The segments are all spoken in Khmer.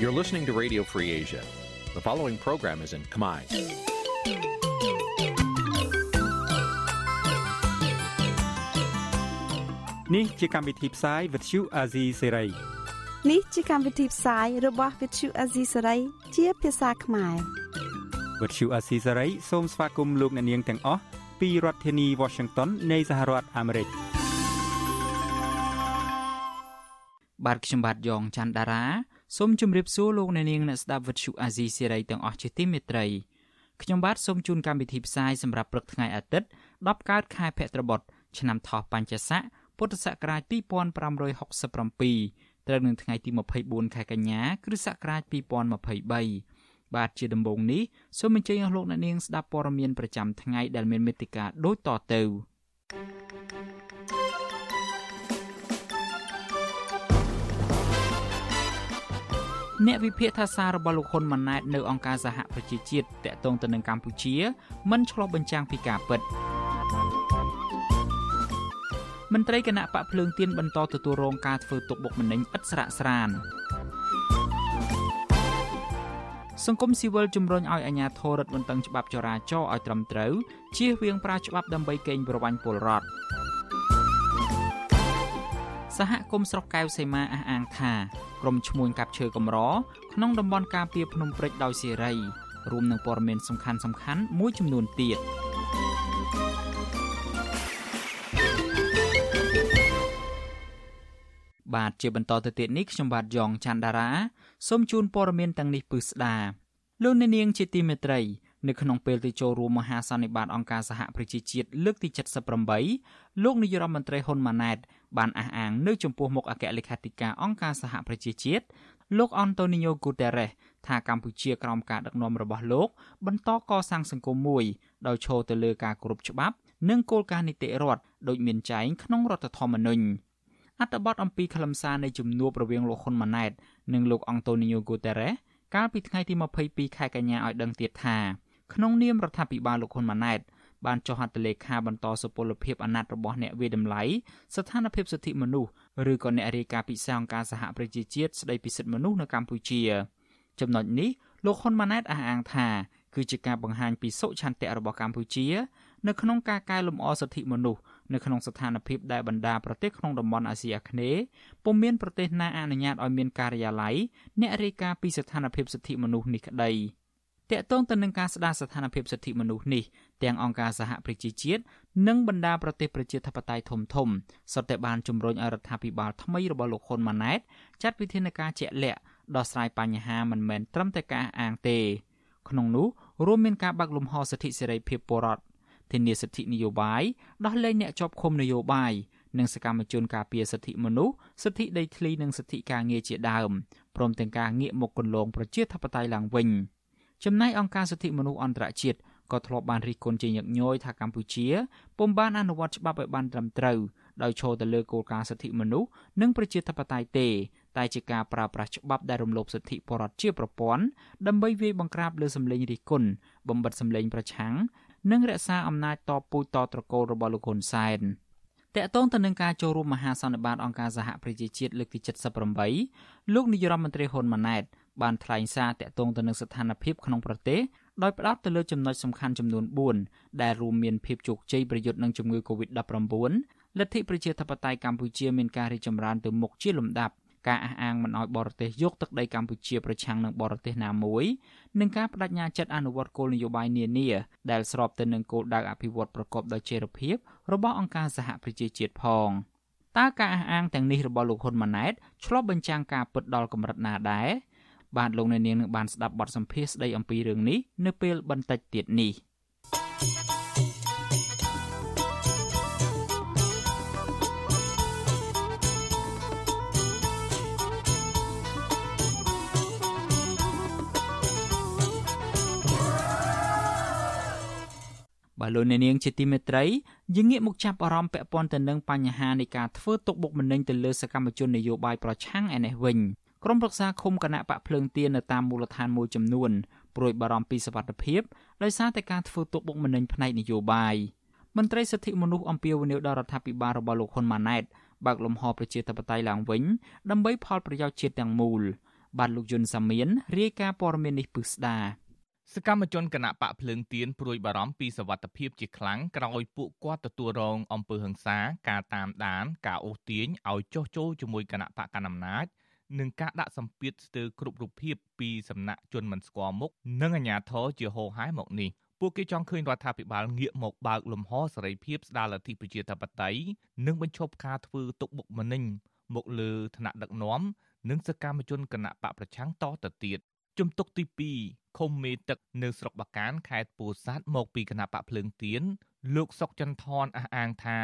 You're listening to Radio Free Asia. The following program is in Khmer. Nǐ chi càm bi tiệp xáy vệt chiu a zì sáy. នេះជាកម្មវិធីផ្សាយរបស់ Vithu Azisaray ជាភាសាខ្មែរ វត្តឈូអាស៊ីសេរីសូមស្វាគមន៍លោកអ្នកនាងទាំងអស់ពីរដ្ឋធានី Washington នៃសហរដ្ឋអាមេរិកបាទខ្ញុំបាទយ៉ងច័ន្ទដារា សូមជម្រាបសួរលោកអ្នកនាងអ្នកស្ដាប់វិទ្យុអាស៊ីសេរីទាំងអស់ជាទីមេត្រីខ្ញុំបាទសូមជូនកម្មវិធីផ្សាយសម្រាប់ព្រឹកថ្ងៃអាទិត្យ10កើតខែភទ្របទឆ្នាំថោះបัญចស័កពុទ្ធសករាជ2567ត្រូវនឹងថ្ងៃទី24ខែកញ្ញា គ្រិស្តសករាជ2023បាទជាដំបូងនេះសូមអញ្ជើញអស់លោកអ្នកនាងស្ដាប់ព័ត៌មានប្រចាំថ្ងៃដែលមានមេត្តាដូចតទៅ អ្នកវិភាគថាសាររបស់លោកហ៊ុនម៉ាណែតនៅអង្គការសហប្រជាជាតិតាក់ទងទៅនឹងកម្ពុជាមិនឆ្លោះបញ្ចាំងពីការពិតមន្ត្រីគណៈបកភ្លើងទៀនបន្តទទួលរងការធ្វើទុកបុកម្នេញឥតស្រាកស្រានសង្គមស៊ីវិលជំរុញឲ្យអាជ្ញាធររដ្ឋបន្តឹងច្បាប់ចរាចរណ៍ឲ្យត្រឹមត្រូវជៀសវាងប្រើច្បាប់ដើម្បីកេងប្រវ័ញ្ចពលរដ្ឋ សហគមន៍ស្រុកកែវសីមាអះអាងថាក្រុមឈ្មួញកាប់ឈើកម្រក្នុងតំបន់ការពារភ្នំព្រិចដោយសេរីរួមនឹងព័ត៌មានសំខាន់សំខាន់មួយចំនួនទៀតបាទជាបន្តទៅទៀតនេះខ្ញុំបាទយ៉ងច័ន្ទដារាសូមជូនព័ត៌មានទាំងនេះពឺស្ដាលោកអ្នកនាងជាទីមេត្រីនៅក្នុងពេលទៅចូលរួមមហាសន្និបាតអង្គការសហប្រជាជាតិលើកទី78លោកនាយរដ្ឋមន្ត្រីហ៊ុនម៉ាណែត បានអះអាងនៅចំពោះមុខអគ្គលេខាធិការអង្គការសហប្រជាជាតិលោកអន្តូនីញ៉ូហ្គូតេរ៉េសថាកម្ពុជាក្រោមការដឹកនាំរបស់លោក បន្តកសាងសង្គមមួយដោយឈរទៅលើការគោរពច្បាប់ និងគោលការណ៍នីតិរដ្ឋដូចមានចែងក្នុងរដ្ឋធម្មនុញ្ញអត្ថបទអំពីខ្លឹមសារនៃជំនួបរវាងលោកហ៊ុនម៉ាណែតនិងលោកអង់តូនីញ៉ូហ្គូតេរ៉េសកាលពីថ្ងៃទី22ខែកញ្ញាឲ្យដឹងទៀតថាក្នុងនាមរដ្ឋាភិបាលលោកហ៊ុនម៉ាណែត បានចុះហត្ថលេខាបន្តសុពលភាពអាណត្តិរបស់អ្នកវិតម្លៃស្ថានភាពសិទ្ធិមនុស្សឬក៏អ្នករាយការណ៍ពិសេសអង្គការសហប្រជាជាតិស្តីពីសិទ្ធិមនុស្សនៅកម្ពុជា ចំណុចនេះលោកហ៊ុនម៉ាណែតអះអាងថាគឺជាការបង្ហាញពីសុឆន្ទៈរបស់កម្ពុជា នៅក្នុងការកែលម្អសិទ្ធិមនុស្សនៅក្នុងស្ថានភាពដែលបណ្ដាប្រទេសក្នុងតំបន់អាស៊ីអាគ្នេយ៍ពុំមានប្រទេសណាអនុញ្ញាតឲ្យមានការិយាល័យអ្នករាយការណ៍ពីស្ថានភាពសិទ្ធិមនុស្សនេះក្តី តកតងទៅនឹងការស្ដារស្ថានភាពសិទ្ធិមនុស្សនេះទាំងអង្គការសហប្រជាជាតិនិងបណ្ដាប្រទេសប្រជាធិបតេយ្យធំធំសុទ្ធតែបានជំរុញឲ្យរដ្ឋាភិបាលថ្មីរបស់លោកហ៊ុនម៉ាណែតចាត់វិធានការជាក់លាក់ដោះស្រាយបញ្ហាមិនមែនត្រឹមតែការអាងទេក្នុងនោះរួមមានការបើកលំហសិទ្ធិសេរីភាពពលរដ្ឋធានាសិទ្ធិនយោបាយដោះលែងអ្នកជាប់ឃុំនយោបាយនិងសកម្មជនការពារសិទ្ធិមនុស្សសិទ្ធិដីធ្លីនិងសិទ្ធិការងារជាដើមព្រមទាំងការងាកមកគន្លងប្រជាធិបតេយ្យឡើងវិញ ចំណែកអង្គការសិទ្ធិមនុស្សអន្តរជាតិក៏ធ្លាប់បានរិះគន់ជាញឹកញយថាកម្ពុជាពុំបានអនុវត្តច្បាប់ឲ្យបានត្រឹមត្រូវដោយឈរទៅលើគោលការណ៍សិទ្ធិមនុស្សនិងប្រជាធិបតេយ្យទេតែជាការប្រើប្រាស់ច្បាប់ដែលរំលោភសិទ្ធិបរិបទជាប្រព័ន្ធដើម្បីវាយបង្ក្រាបលើសម្លេងរិះគន់បំបិតសម្លេងប្រឆាំងនិងរក្សាអំណាចតពូជតត្រកូលរបស់លោកហ៊ុនសែនតកតងទៅនឹងការចូលរួមមហាសន្និបាតអង្គការសហប្រជាជាតិលើកទី78លោកនាយរដ្ឋមន្ត្រីហ៊ុនម៉ាណែត បានថ្លែងសារតកតងទៅនឹងស្ថានភាពក្នុងប្រទេសដោយផ្ដោតទៅលើចំណុចសំខាន់ចំនួន4ដែលរួមមានភាពជោគជ័យប្រយុទ្ធនឹងជំងឺ Covid-19 លទ្ធិប្រជាធិបតេយ្យកម្ពុជាមានការរីកចម្រើនទៅមុខជាលំដាប់ការអះអាងមិនឲ្យបរទេសយកទឹកដីកម្ពុជាប្រឆាំងនឹងបរទេសណាមួយនិងការបដិញ្ញាចិត្តអនុវត្តគោលនយោបាយនានាដែលស្របទៅនឹងគោលដៅអភិវឌ្ឍប្រកបដោយចីរភាពរបស់អង្គការសហប្រជាជាតិផងតើការអះអាងទាំងនេះរបស់លោកហ៊ុនម៉ាណែតឆ្លុះបញ្ចាំងការពិតដល់កម្រិតណាដែរ បាទលោកអ្នកនាងនឹងបានស្ដាប់បទសម្ភាសន៍ស្ដីអំពីរឿងនេះនៅពេលបន្តិចទៀតនេះ thank you បាទលោកអ្នកនាងជាទីមេត្រីយើងងាកមកចាប់អារម្មណ៍ពាក់ព័ន្ធទៅនឹងបញ្ហានៃការធ្វើទុកបុកម្នេញទៅលើសកម្មជននយោបាយប្រឆាំងឯនេះវិញ ក្រុមប្រឹក្សាឃុំគណៈបកភ្លើងទៀននៅតាមមូលដ្ឋានមួយចំនួនព្រួយបារម្ភពីសវត្ថិភាពដោយសារតែការធ្វើទុកបុកម្នេញផ្នែកនយោបាយមន្ត្រីសិទ្ធិមនុស្សអំពាវនាវដល់រដ្ឋាភិបាលរបស់លោកហ៊ុនម៉ាណែតបើកលំហប្រជាធិបតេយ្យឡើងវិញដើម្បីផលប្រយោជន៍ជាតិទាំងមូលបាទលោកយុនសាមៀនរាយការណ៍ព័ត៌មាននេះពឹស្ដាសកម្មជនគណៈបកភ្លើងទៀនព្រួយបារម្ភពីសវត្ថភាពជាខ្លាំងក្រោយពួកគាត់ទទួលរងអំពើហិង្សា ការតាមដាន ការអូសទាញឲ្យចុះចូលជាមួយគណៈបកកណ្ដាលអំណាច និងការដាក់សម្ពាធស្ទើរគ្រប់រូបភាពពីសំណាក់ជនមិនស្គាល់មុខនិងអាជ្ញាធរជាហោហែមកនេះពួកគេចង់ឃើញរដ្ឋាភិបាលងាកមកបើកលំហសេរីភាពស្ដារលទ្ធិប្រជាធិបតេយ្យនិងបញ្ឈប់ការធ្វើទុកបុកម្នេញមកលើឋានៈដឹកនាំនិងសកម្មជនគណៈបកប្រឆាំងតទៅទៀតជំទុកទី2ឃុំមេទឹកនៅស្រុកបាកានខេត្តពោធិ៍សាត់មកពីគណៈបកភ្លើងទៀនលោកសុកចន្ទថនអះអាងថា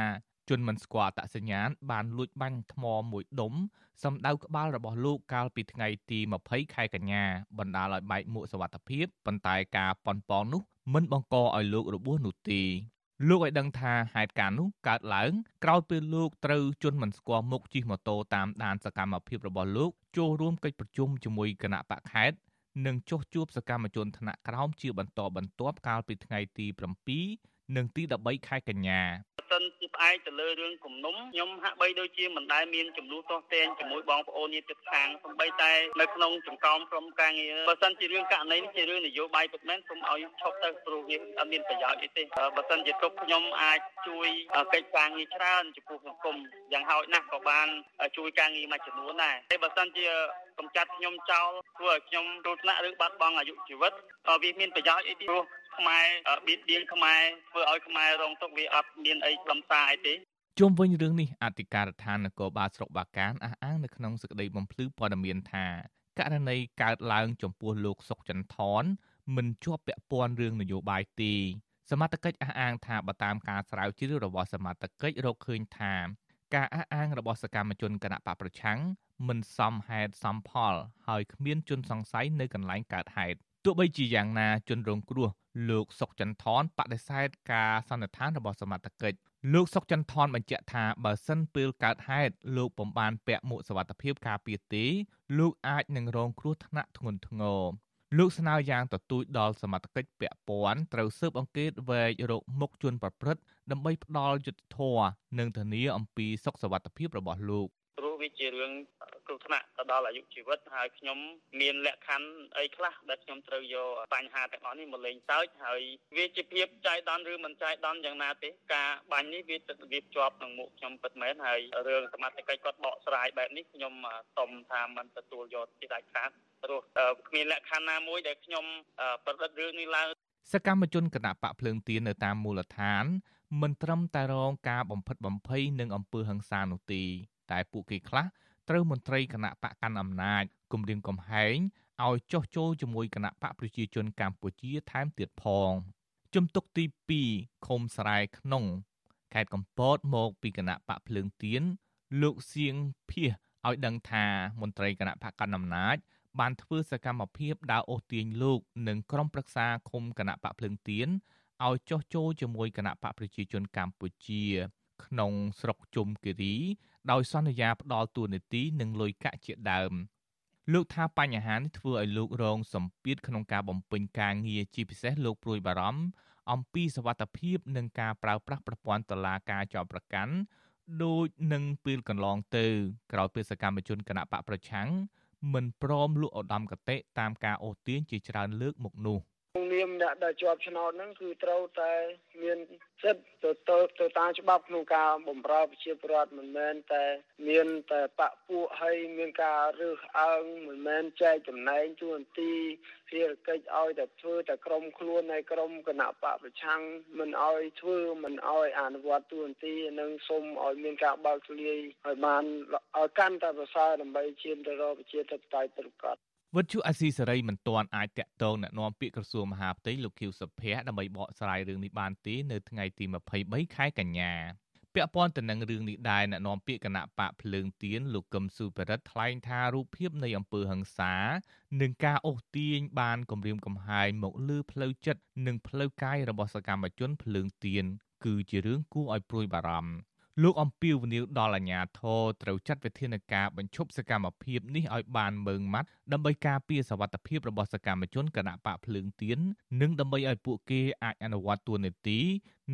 ជនមិនស្គាល់អត្តសញ្ញាណបានលួចបាញ់ថ្មមួយដុំសម្ដៅក្បាលរបស់លោកកាលពីថ្ងៃទី20ខែកញ្ញាបណ្ដាលឲ្យបែកមួកសវត្ថភាពប៉ុន្តែការប៉ុនប៉ងនោះមិនបង្កឲ្យលោករបួសនោះទេលោកឲ្យដឹងថាហេតុការណ៍នោះកើតឡើងក្រោយពេលលោកត្រូវជនមិនស្គាល់មុខជិះម៉ូតូតាមដានសកម្មភាពរបស់លោកចូលរួមកិច្ចប្រជុំជាមួយគណៈបកខេត្តនិងចុះជួបសកម្មជនថ្នាក់ក្រោមជាបន្តបន្ទាប់កាលពីថ្ងៃទី7 និងទី13ខែកញ្ញាសិនជាផ្អែកទៅលើរឿងគំនុំខ្ញុំហាក់បីដូចជាមិនដែលមានចំនួនទាស់ទែងជាមួយបងប្អូនញាតិជិតខាងសំបីតែនៅក្នុងចង្កោមក្រុមការងារបើសិនជារឿងករណីនេះជារឿងនយោបាយពិតមែនសូមឲ្យឈប់ទៅព្រោះវាអត់មានប្រយោជន៍អីទេបើសិនជាទុកខ្ញុំអាចជួយកិច្ចការងារច្រើនចំពោះសង្គមយ៉ាងហោចណាស់ក៏បានជួយការងារមួយចំនួនដែរតែបើសិនជាកំចាត់ខ្ញុំចោលធ្វើឲ្យខ្ញុំគ្រោះថ្នាក់ឬបាត់បង់អាយុជីវិតវាមានប្រយោជន៍អីទេព្រោះ ខ្មែរបៀតបៀនខ្មែរធ្វើឲ្យខ្មែររងទុក្ខវាអត់មានអីខ្លឹមសារអីទេជុំវិញរឿងនេះអធិការដ្ឋាននគរបាលស្រុកបាកានអះអាងនៅក្នុងសេចក្តីបំភ្លឺព័ត៌មានថាករណីកើតឡើងចំពោះលោកសុកចន្ទថនមិនជាប់ពាក់ព័ន្ធរឿងនយោបាយទេសមត្ថកិច្ចអះអាងថាបើតាមការស្រាវជ្រាវរបស់សមត្ថកិច្ចរកឃើញថាការអះអាងរបស់សកម្មជនគណៈបកប្រឆាំងមិនសមហេតុសមផល ហើយគ្មានជនសង្ស័យនៅកន្លែងកើតហេតុទោះបីជាយ៉ាងណាជនរងគ្រោះ លោកសុកចន្ទថនបដិសេធការសន្និដ្ឋានរបស់សមត្ថកិច្ចលោកសុកចន្ទថនបញ្ជាក់ថាបើសិនពេលកើតហេតុលោកពំបានពាក់មួកសុវត្ថិភាពការពារទេលោកអាចនឹងរងគ្រោះថ្នាក់ធ្ងន់ធ្ងរលោកស្នើយ៉ាងទទូចដល់សមត្ថកិច្ចពាក់ព័ន្ធត្រូវស៊ើបអង្កេតវែករកមុខជនប្រព្រឹត្តដើម្បីផ្ដាល់យុត្តិធម៌និងធានាអំពីសុខសុវត្ថិភាពរបស់លោក វាជារឿងគ្រោះថ្នាក់ទៅដល់អាយុជីវិតហើយខ្ញុំមានលក្ខខណ្ឌអីខ្លះដែលខ្ញុំត្រូវយកបញ្ហាទាំងអស់នេះមកលេងសើចហើយវាជាភាពចៃដន្យឬមិនចៃដន្យយ៉ាងណាទេការបាញ់នេះវាទឹកវាជាប់នឹងមុខខ្ញុំពិតមែនហើយរឿងសមត្ថកិច្ចគាត់បកស្រាយបែបនេះខ្ញុំសុំថាមិនទទួលយកជាដាច់ខាតព្រោះគ្មានលក្ខខណ្ឌណាមួយដែលខ្ញុំប្រឌិតរឿងនេះឡើងសកម្មជនគណៈបកភ្លើងទៀននៅតាមមូលដ្ឋានមិនត្រឹមតែរងការបំផិតបំភ័យនឹងអំពើហិង្សានោះទេ តែពួកគេខ្លះត្រូវមន្ត្រីគណៈបកកាន់អំណាចគម្រាមកំហែងឲ្យចោះចូលជាមួយគណៈបកប្រជាជនកម្ពុជាថែមទៀតផងជំទុកទី2ឃុំស្រែក្នុងខេត្តកំពតមកពីគណៈបកភ្លើងទៀនលោកសៀងភៀសឲ្យដឹងថាមន្ត្រីគណៈបកកណ្ដាលអំណាចបានធ្វើសកម្មភាពដើរអូសទាញលោកនិងក្រុមប្រឹក្សាឃុំគណៈបកភ្លើងទៀនឲ្យចោះចូលជាមួយគណៈបកប្រជាជនកម្ពុជា ក្នុងស្រុកជុំគិរី ដោយសន្យាផ្ដល់ទួលនីតិនិងលុយកាក់ជាដើមលោកថាបញ្ហានេះធ្វើឲ្យលោករងសម្ពាធក្នុងការបំពេញការងារជាពិសេសលោកព្រួយបារម្ភអំពីសវត្ថភាពនិងការប្រើប្រាស់ប្រព័ន្ធតឡាការចោតប្រកាន់ដូចនឹងពេលកន្លងទៅ ក្រោយពេលសកម្មជនគណៈបកប្រឆាំងមិនព្រមលក់ឧត្តមកតេតាមការអូសទាញជាច្រើនលើកមកនោះ។ នាមអ្នកដែលជាប់ឆ្នោតហ្នឹងគឺត្រូវតែមានសិទ្ធិទៅទៅទៅតាមច្បាប់ក្នុងការបម្រើប្រជាពលរដ្ឋមិនមែនតែមានតែបពពួកហើយមានការរើសអើងមិនមែនចែកចំណែងទួនាទីភារកិច្ចឲ្យតែធ្វើតែក្រុមខ្លួនហើយក្រុមគណៈបកប្រឆាំងមិនឲ្យធ្វើមិនឲ្យអនុវត្តទួនាទីនិងសូមឲ្យមានការបើកធ្លាយឲ្យបានឲ្យកាន់តែប្រសើរដើម្បីឈានទៅរកប្រជាធិបតេយ្យប្រកប វិទ្យុអាស៊ីសេរីមិនទាន់អាចតាក់ទងណែនាំពាក្យក្រសួងមហាផ្ទៃលោកខៀវសុភ័ក្រដើម្បីបកស្រាយរឿងនេះបានទេនៅថ្ងៃទី23ខែកញ្ញាពាក់ព័ន្ធទៅនឹងរឿងនេះដែរណែនាំពាក្យគណៈបកភ្លើងទៀនលោកកឹមសុភិរិទ្ធថ្លែងថារូបភាពនៃអំពើហិង្សានិងការអូសទាញបានគំរាមកំហែងមកលើផ្លូវចិត្តនិងផ្លូវកាយរបស់សកម្មជនភ្លើងទៀនគឺជារឿងគួរឲ្យព្រួយបារម្ភ លោកអំពីវនីវដល់អាជ្ញាធរត្រូវចាត់វិធានការបញ្ឈប់សកម្មភាពនេះឲ្យបានម៉ឺងម៉ាត់ដើម្បីការពារសវត្ថិភាពរបស់សកម្មជនគណៈបកភ្លើងទៀននិងដើម្បីឲ្យពួកគេអាចអនុវត្តតួនាទី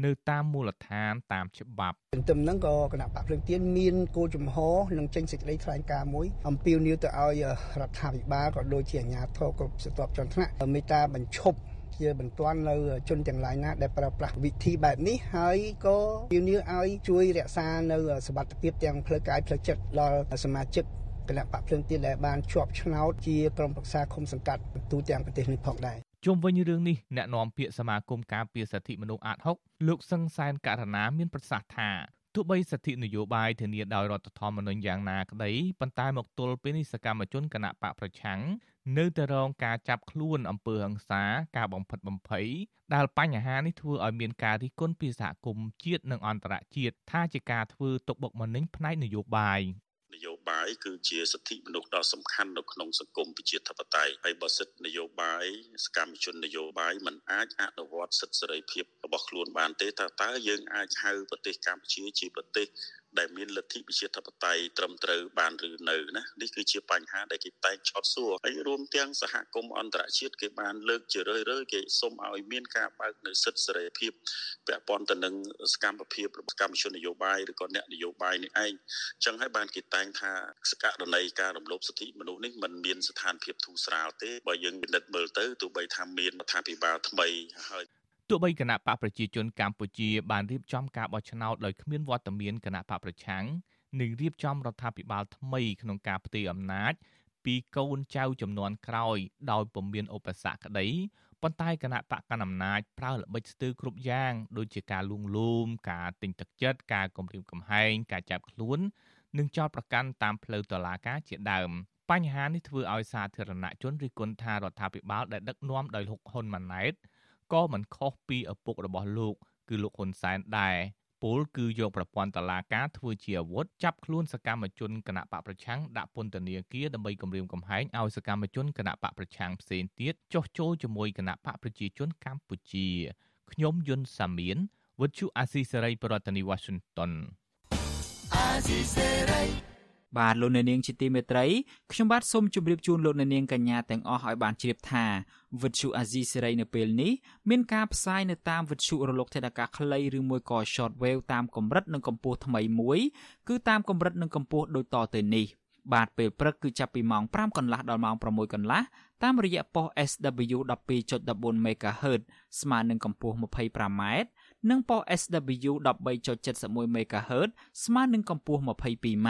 នៅតាមមូលដ្ឋានតាមច្បាប់ទន្ទឹមនឹងក៏គណៈបកភ្លើងទៀនមានគោលជំហរនិងចេញសេចក្តីថ្លែងការណ៍មួយអំពាវនាវទៅឲ្យរដ្ឋាភិបាលក៏ដូចជាអាជ្ញាធរគ្រប់ស្រទាប់ជាន់ថ្នាក់មេត្តាបញ្ឈប់ ជាបន្ទាន់នៅជនទាំងឡាយណាដែលប្រើប្រាស់វិធីបែបនេះហើយក៏ជំនឿឲ្យជួយរក្សានៅសវត្ថិភាពទាំងផ្លូវកាយផ្លូវចិត្តដល់សមាជិកគណៈបកភ្លើងទៀនដែលបានជាប់ឆ្នោតជាក្រុមប្រឹក្សាគុំសង្កាត់ទូទាំងប្រទេសនេះផងដែរជុំវិញរឿងនេះអ្នកនាំពាក្យសមាគមការពារសិទ្ធិមនុស្សអាត6លោកសឹងសែនករណាមានប្រសាសន៍ថាទោះបីសិទ្ធិនយោបាយធានាដោយរដ្ឋធម្មនុញ្ញយ៉ាងណាក្តីប៉ុន្តែមកទល់ពេលនេះសកម្មជនគណៈបកប្រឆាំង នៅតែរងការចាប់ខ្លួនអំពើហិង្សាការបំផិតបំភ័យដែលបញ្ហានេះធ្វើឲ្យមានការរិះគន់ពីសហគមន៍ជាតិនិងអន្តរជាតិថាជាការធ្វើទុកបុកម្នេញផ្នែកនយោបាយនយោបាយគឺជាសិទ្ធិមនុស្សដ៏សំខាន់នៅក្នុងសង្គមប្រជាធិបតេយ្យហើយបើសិទ្ធិនយោបាយសកម្មជននយោបាយមិនអាចអនុវត្តសិទ្ធិសេរីភាពរបស់ខ្លួនបានទេតើតើយើងអាចហៅប្រទេសកម្ពុជាជាប្រទេស ដែលមានលទ្ធិប្រជាធិបតេយ្យត្រឹមត្រូវបានឬនៅណានេះគឺជាបញ្ហាដែលគេតែងឆោតសួរហើយរួមទាំងសហគមន៍អន្តរជាតិគេបានលើកជារឿយរឿយគេសុំឲ្យមានការបើកនៅសិទ្ធិសេរីភាពពាក់ព័ន្ធទៅនឹងសកម្មភាពរបស់កម្មជននយោបាយឬក៏អ្នកនយោបាយនេះឯងអញ្ចឹងហើយបានគេតែងថាសករណីការរំលោភសិទ្ធិមនុស្សនេះมันមានស្ថានភាពធូរស្រាលទេបើយើងពិនិត្យមើលទៅទោះបីថាមានរដ្ឋាភិបាលថ្មីហើយទោះ បីគណៈបកប្រជាជនកម្ពុជាបានរៀបចំការបោះឆ្នោតដោយគ្មានវត្តមានគណៈបកប្រឆាំងនិងរៀបចំរដ្ឋាភិបាលថ្មីក្នុងការផ្ទេរអំណាចពីកូនចៅចំនួនក្រោយដោយពុំមានឧបសគ្គក្តីប៉ុន្តែគណៈបកកណ្ដាលអំណាចប្រើល្បិចស្ទើរគ្រប់យ៉ាងដូចជាការលួងលោមការទិញទឹកចិត្តការគំរាមកំហែងការចាប់ខ្លួននិងចោទប្រកាន់តាមផ្លូវតុលាការជាដើមបញ្ហានេះធ្វើឲ្យសាធារណជនរិះគន់ថារដ្ឋាភិបាលដែលដឹកនាំដោយលោកហ៊ុនម៉ាណែត ក៏មិនខុសពីឪពុករបស់លោក គឺលោកហ៊ុនសែនដែរពលគឺយកប្រព័ន្ធតឡាការធ្វើជាអាវុធចាប់ខ្លួនសកម្មជនគណៈបកប្រឆាំងដាក់ពន្ធនាគារដើម្បីគំរាមកំហែងឲ្យសកម្មជនគណៈបកប្រឆាំងផ្សេងទៀតចុះចូលជាមួយគណៈបកប្រជាជនកម្ពុជាខ្ញុំយុនសាមៀនវិទ្យុអាស៊ីសេរីប្រធានាធិបតី Washington អាស៊ីសេរីបាទលោកអ្នកនាងជាទីមេត្រីខ្ញុំបាទសូមជម្រាបជូនលោកអ្នកនាងកញ្ញាទាំងអស់ឲ្យបានជ្រាបថា វិទ្យុអាស៊ីសេរីនៅពេលនេះមានការផ្សាយនៅតាមវិទ្យុរលកថេដាកាខ្លីឬមួយក៏ shortwave តាមកម្រិតនិងកម្ពស់ថ្មីមួយគឺតាមកម្រិតនិងកម្ពស់ដូចតទៅនេះបាទពេលព្រឹកគឺចាប់ពីម៉ោង5កន្លះដល់ម៉ោង6កន្លះតាមរយៈប៉ុស SW 12.14 MHz ស្មើនឹងកម្ពស់ 25m និងប៉ុស SW 13.71 MHz ស្មើនឹងកម្ពស់ 22m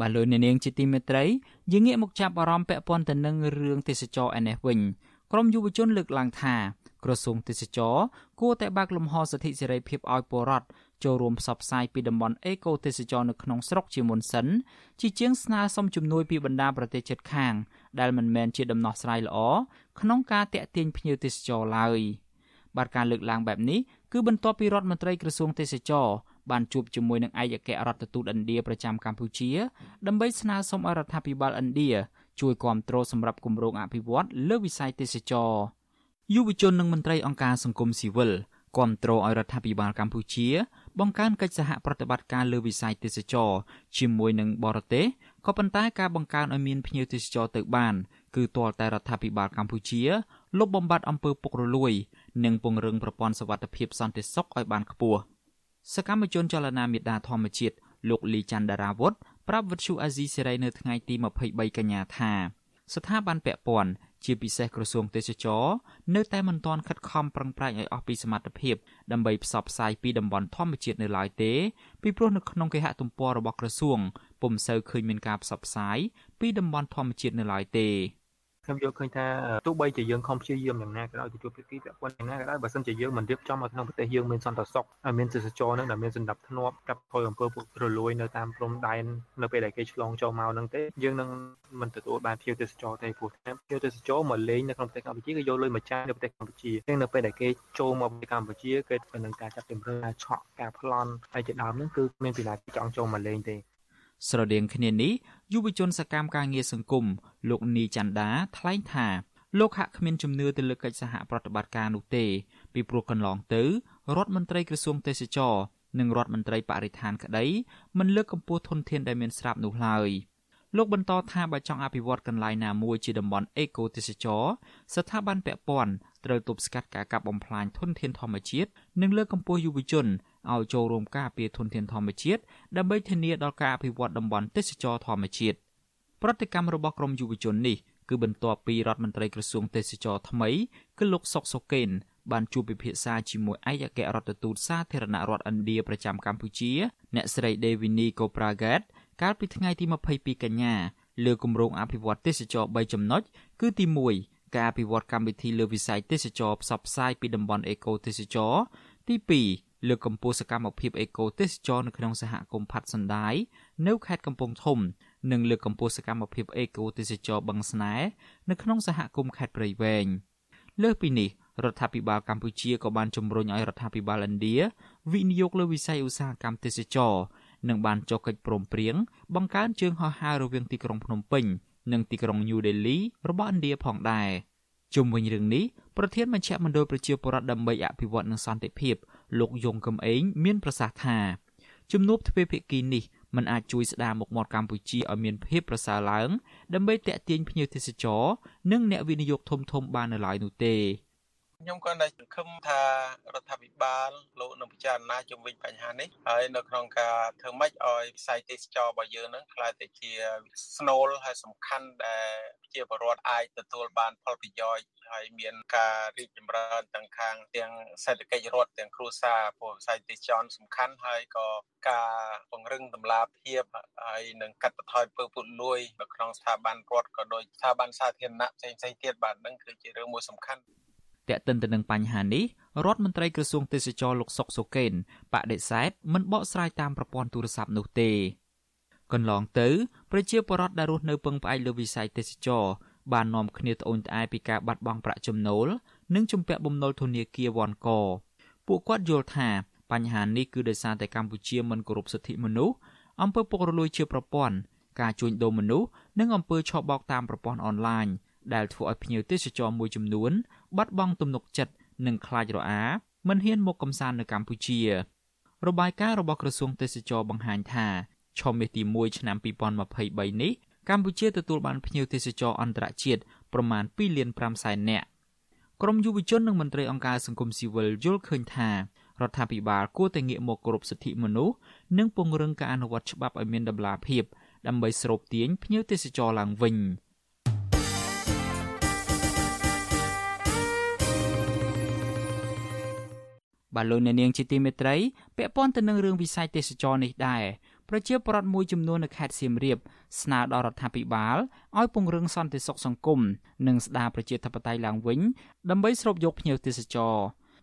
បាទលោកអ្នកនាងជាទីមេត្រីយើងងាកមកចាប់អារម្មណ៍ពាក់ព័ន្ធទៅនឹងរឿងទេសចរឯនេះវិញក្រមយុវជនលើកឡើងថាក្រសួងទេសចរគួរតែបើកលំហសិទ្ធិសេរីភាពឲ្យពលរដ្ឋចូលរួមផ្សព្វផ្សាយពីតំបន់អេកូទេសចរនៅក្នុងស្រុកជាមុនសិនជាជាងស្នើសុំជំនួយពីបណ្ដាប្រទេសជិតខាង ដែលមិនមែនជាដំណោះស្រាយល្អក្នុងការតាក់ទាញភ្ញៀវទេសចរឡើយបាទការលើកឡើងបែបនេះគឺបន្ទាប់ពីរដ្ឋមន្ត្រីក្រសួងទេសចរ បានជួបជាមួយនឹងឯកអគ្គរដ្ឋទូតឥណ្ឌាប្រចាំកម្ពុជា ដើម្បីស្នើសុំឲ្យរដ្ឋាភិបាលឥណ្ឌាជួយគាំទ្រសម្រាប់គម្រោងអភិវឌ្ឍលើវិស័យទេសចរយុវជននិងមន្ត្រីអង្គការសង្គមស៊ីវិលគាំទ្រឲ្យរដ្ឋាភិបាលកម្ពុជា បង្កើនកិច្ចសហប្រតិបត្តិការលើវិស័យទេសចរជាមួយនឹងបរទេសក៏ប៉ុន្តែការបង្កើនឲ្យមានភ្ញៀវទេសចរទៅបាន គឺទាល់តែរដ្ឋាភិបាលកម្ពុជាលុបបំបាត់អំពើពុករលួយ និងពង្រឹងប្រព័ន្ធសវត្ថិភាពសន្តិសុខឲ្យបានខ្ពស់ សកម្មជនចលនាមេដាធម្មជាតិលោកលីច័ន្ទដារាវុធប្រាប់វិទ្យុអាស៊ីសេរីនៅថ្ងៃទី23កញ្ញាថាស្ថាប័នពាក់ព័ន្ធជាពិសេសក្រសួងទេសចរនៅតែមិនទាន់ខិតខំប្រឹងប្រែងឲ្យអស់ពីសមត្ថភាពដើម្បីផ្សព្វផ្សាយពីតំបន់ធម្មជាតិនៅឡើយទេពីព្រោះនៅក្នុងគេហទំព័ររបស់ក្រសួងពុំសូវឃើញមានការផ្សព្វផ្សាយពីតំបន់ធម្មជាតិនៅឡើយទេ ខ្ញុំយល់ឃើញថាទោះបីជាយើងខំព្យាយាមយ៉ាងណាក៏ដោយទៅជួបភាគីពាក់ព័ន្ធយ៉ាងណាក៏ដោយបើសិនជាយើងមិនរៀបចំឲ្យក្នុងប្រទេសយើងមានសន្តិសុខហើយមានទេសចរនឹងដែលមានសន្តិភាពធ្នាប់កាប់ថយអំពើពុករលួយនៅតាមព្រំដែននៅពេលដែលគេឆ្លងចូលមកនឹងទេយើងនឹងមិនទទួលបានភ្ញៀវទេសចរទេព្រោះភ្ញៀវទេសចរមកលេងនៅក្នុងប្រទេសកម្ពុជាគឺយកលុយមកចាយនៅប្រទេសកម្ពុជាទាំងនៅពេលដែលគេចូលមកប្រទេសកម្ពុជាគេនឹងការចាប់ចម្រើការឆក់ការប្លន់ហើយជាដើមហ្នឹងគឺមានពីណាចង់ចូលមកលេងទេ ស្រដៀងគ្នានេះយុវជនសកម្មការងារសង្គមលោកនីច័ន្ទដាថ្លែងថាលោកហាក់គ្មានជំនឿទៅលើកិច្ចសហប្រតិបត្តិការនោះទេពីព្រោះកន្លងទៅរដ្ឋមន្ត្រីក្រសួងទេសចរនិងរដ្ឋមន្ត្រីបរិស្ថានក្តីមិនលើកកម្ពស់ធនធានដែលមានស្រាប់នោះឡើយលោកបន្តថាបើចង់អភិវឌ្ឍកន្លែងណាមួយជាតំបន់អេកូទេសចរស្ថាប័នពាក់ព័ន្ធត្រូវទប់ស្កាត់ការកាប់បំផ្លាញធនធានធម្មជាតិនិងលើកកម្ពស់យុវជន ឲ្យចូលរួមការពារធនធានធម្មជាតិដើម្បីធានាដល់ការអភិវឌ្ឍតំបន់ទេសចរធម្មជាតិប្រតិកម្មរបស់ក្រមយុវជននេះគឺបន្ទាប់ពីរដ្ឋមន្ត្រីក្រសួងទេសចរថ្មីគឺលោកសុកសុកេនបានជួបពិភាក្សាជាមួយឯកអគ្គរដ្ឋទូតសាធារណរដ្ឋឥណ្ឌាប្រចាំកម្ពុជា អ្នកស្រី Devini Kopragat កាលពីថ្ងៃទី22កញ្ញាលើគម្រោងអភិវឌ្ឍទេសចរ3ចំណុចគឺទី1ការអភិវឌ្ឍកម្មវិធីលើវិស័យទេសចរផ្សព្វផ្សាយពីតំបន់អេកូទេសចរទី2 លើកកម្ពស់សកម្មភាពអេកូទេសចរនៅក្នុងសហគមន៍ផាត់សណ្ដាយនៅខេត្តកំពង់ធំ និងលើកកម្ពស់សកម្មភាពអេកូទេសចរបឹងស្នែនៅក្នុងសហគមន៍ខេត្តព្រៃវែងលើសពីនេះរដ្ឋាភិបាលកម្ពុជាក៏បានជំរុញឲ្យរដ្ឋាភិបាលឥណ្ឌាវិនិយោគលើវិស័យឧស្សាហកម្មទេសចរនិងបានចុះកិច្ចព្រមព្រៀងបង្កើនជើងហោះហើររវាងទីក្រុងភ្នំពេញនិងទីក្រុងញូដេលីរបស់ឥណ្ឌាផងដែរជុំវិញរឿងនេះ ប្រធានមជ្ឈមណ្ឌលប្រជាពលរដ្ឋដើម្បីអភិវឌ្ឍនិងសន្តិភាពលោកយងកំឯងមានប្រសាសន៍ថាជំនួបទ្វេភាគីនេះมันអាចជួយស្ដារមុខមាត់កម្ពុជាឲ្យមានភាពប្រសើរឡើងដើម្បីទាក់ទាញភ្ញៀវទេសចរនិងអ្នកវិនិយោគធំៗបាននៅឡើយនោះទេ ខ្ញុំក៏តែសង្ឃឹមថារដ្ឋាភិបាលលោកនឹងពិចារណាជុំវិញបញ្ហានេះហើយនៅក្នុងការធ្វើម៉េចឲ្យវិស័យទេសចររបស់យើងនឹងក្លាយទៅជាស្នូលហើយសំខាន់ដែលប្រជាពលរដ្ឋអាចទទួលបានផលប្រយោជន៍ហើយមានការរីកចម្រើនទាំងខាងទាំងសេដ្ឋកិច្ចរដ្ឋទាំងគ្រួសារព្រោះវិស័យទេសចរសំខាន់ហើយក៏ការពង្រឹងតម្លាភាពហើយនឹងកាត់បន្ថយពើពុតលួយនៅក្នុងស្ថាប័នរដ្ឋក៏ដូចស្ថាប័នសាធារណៈផ្សេងៗទៀតបាទនឹងគឺជារឿងមួយសំខាន់ តែកតិនទៅនឹងបញ្ហានេះរដ្ឋមន្ត្រីក្រសួងទេសចរលោកសុកសូកេនបដិសេធមិនបកស្រាយតាមប្រព័ន្ធទូរស័ព្ទនោះទេកន្លងទៅប្រជាពលរដ្ឋដែលរស់នៅពឹងផ្អែកលើវិស័យទេសចរបាននាំគ្នាត្អូញត្អែពីការបាត់បង់ប្រាក់ចំណូលនិងជំពាក់បំណុលធនាគារវ៉ាន់កពួកគាត់យល់ថាបញ្ហានេះគឺដោយសារតែកម្ពុជាមិនគោរពសិទ្ធិមនុស្សអំពើពុករលួយជាប្រព័ន្ធការជួញដូរមនុស្សនិងអំពើឆបោកតាមប្រព័ន្ធអនឡាញដែលធ្វើឲ្យភ្ញៀវទេសចរមួយចំនួន បាត់បង់ទំនុកចិត្តនិងខ្លាចរអាមិនហ៊ានមកកំសាន្តនៅកម្ពុជា របាយការណ៍របស់ក្រសួងទេសចរបង្ហាញថាឆមាសទី1ឆ្នាំ2023នេះកម្ពុជាទទួលបានភ្ញៀវទេសចរអន្តរជាតិប្រមាណ2លាន5សែននាក់ក្រមយុវជននិងមន្ត្រីអង្គការសង្គមស៊ីវិលយល់ឃើញថារដ្ឋាភិបាលគួរតែងាកមកគោរពសិទ្ធិមនុស្សនិងពង្រឹងការអនុវត្តច្បាប់ឲ្យមានតម្លាភាពដើម្បីស្រូបទាញភ្ញៀវទេសចរឡើងវិញ។ បាទលោកអ្នកនាងជាទីមេត្រីពាក់ព័ន្ធទៅនឹងរឿងវិស័យទេសចរនេះដែរប្រជាពលរដ្ឋមួយចំនួននៅខេត្តសៀមរាបស្នើដល់រដ្ឋាភិបាលឲ្យពង្រឹងសន្តិសុខសង្គមនិងស្ដារប្រជាធិបតេយ្យឡើងវិញដើម្បីស្រូបយកភ្ញៀវទេសចរ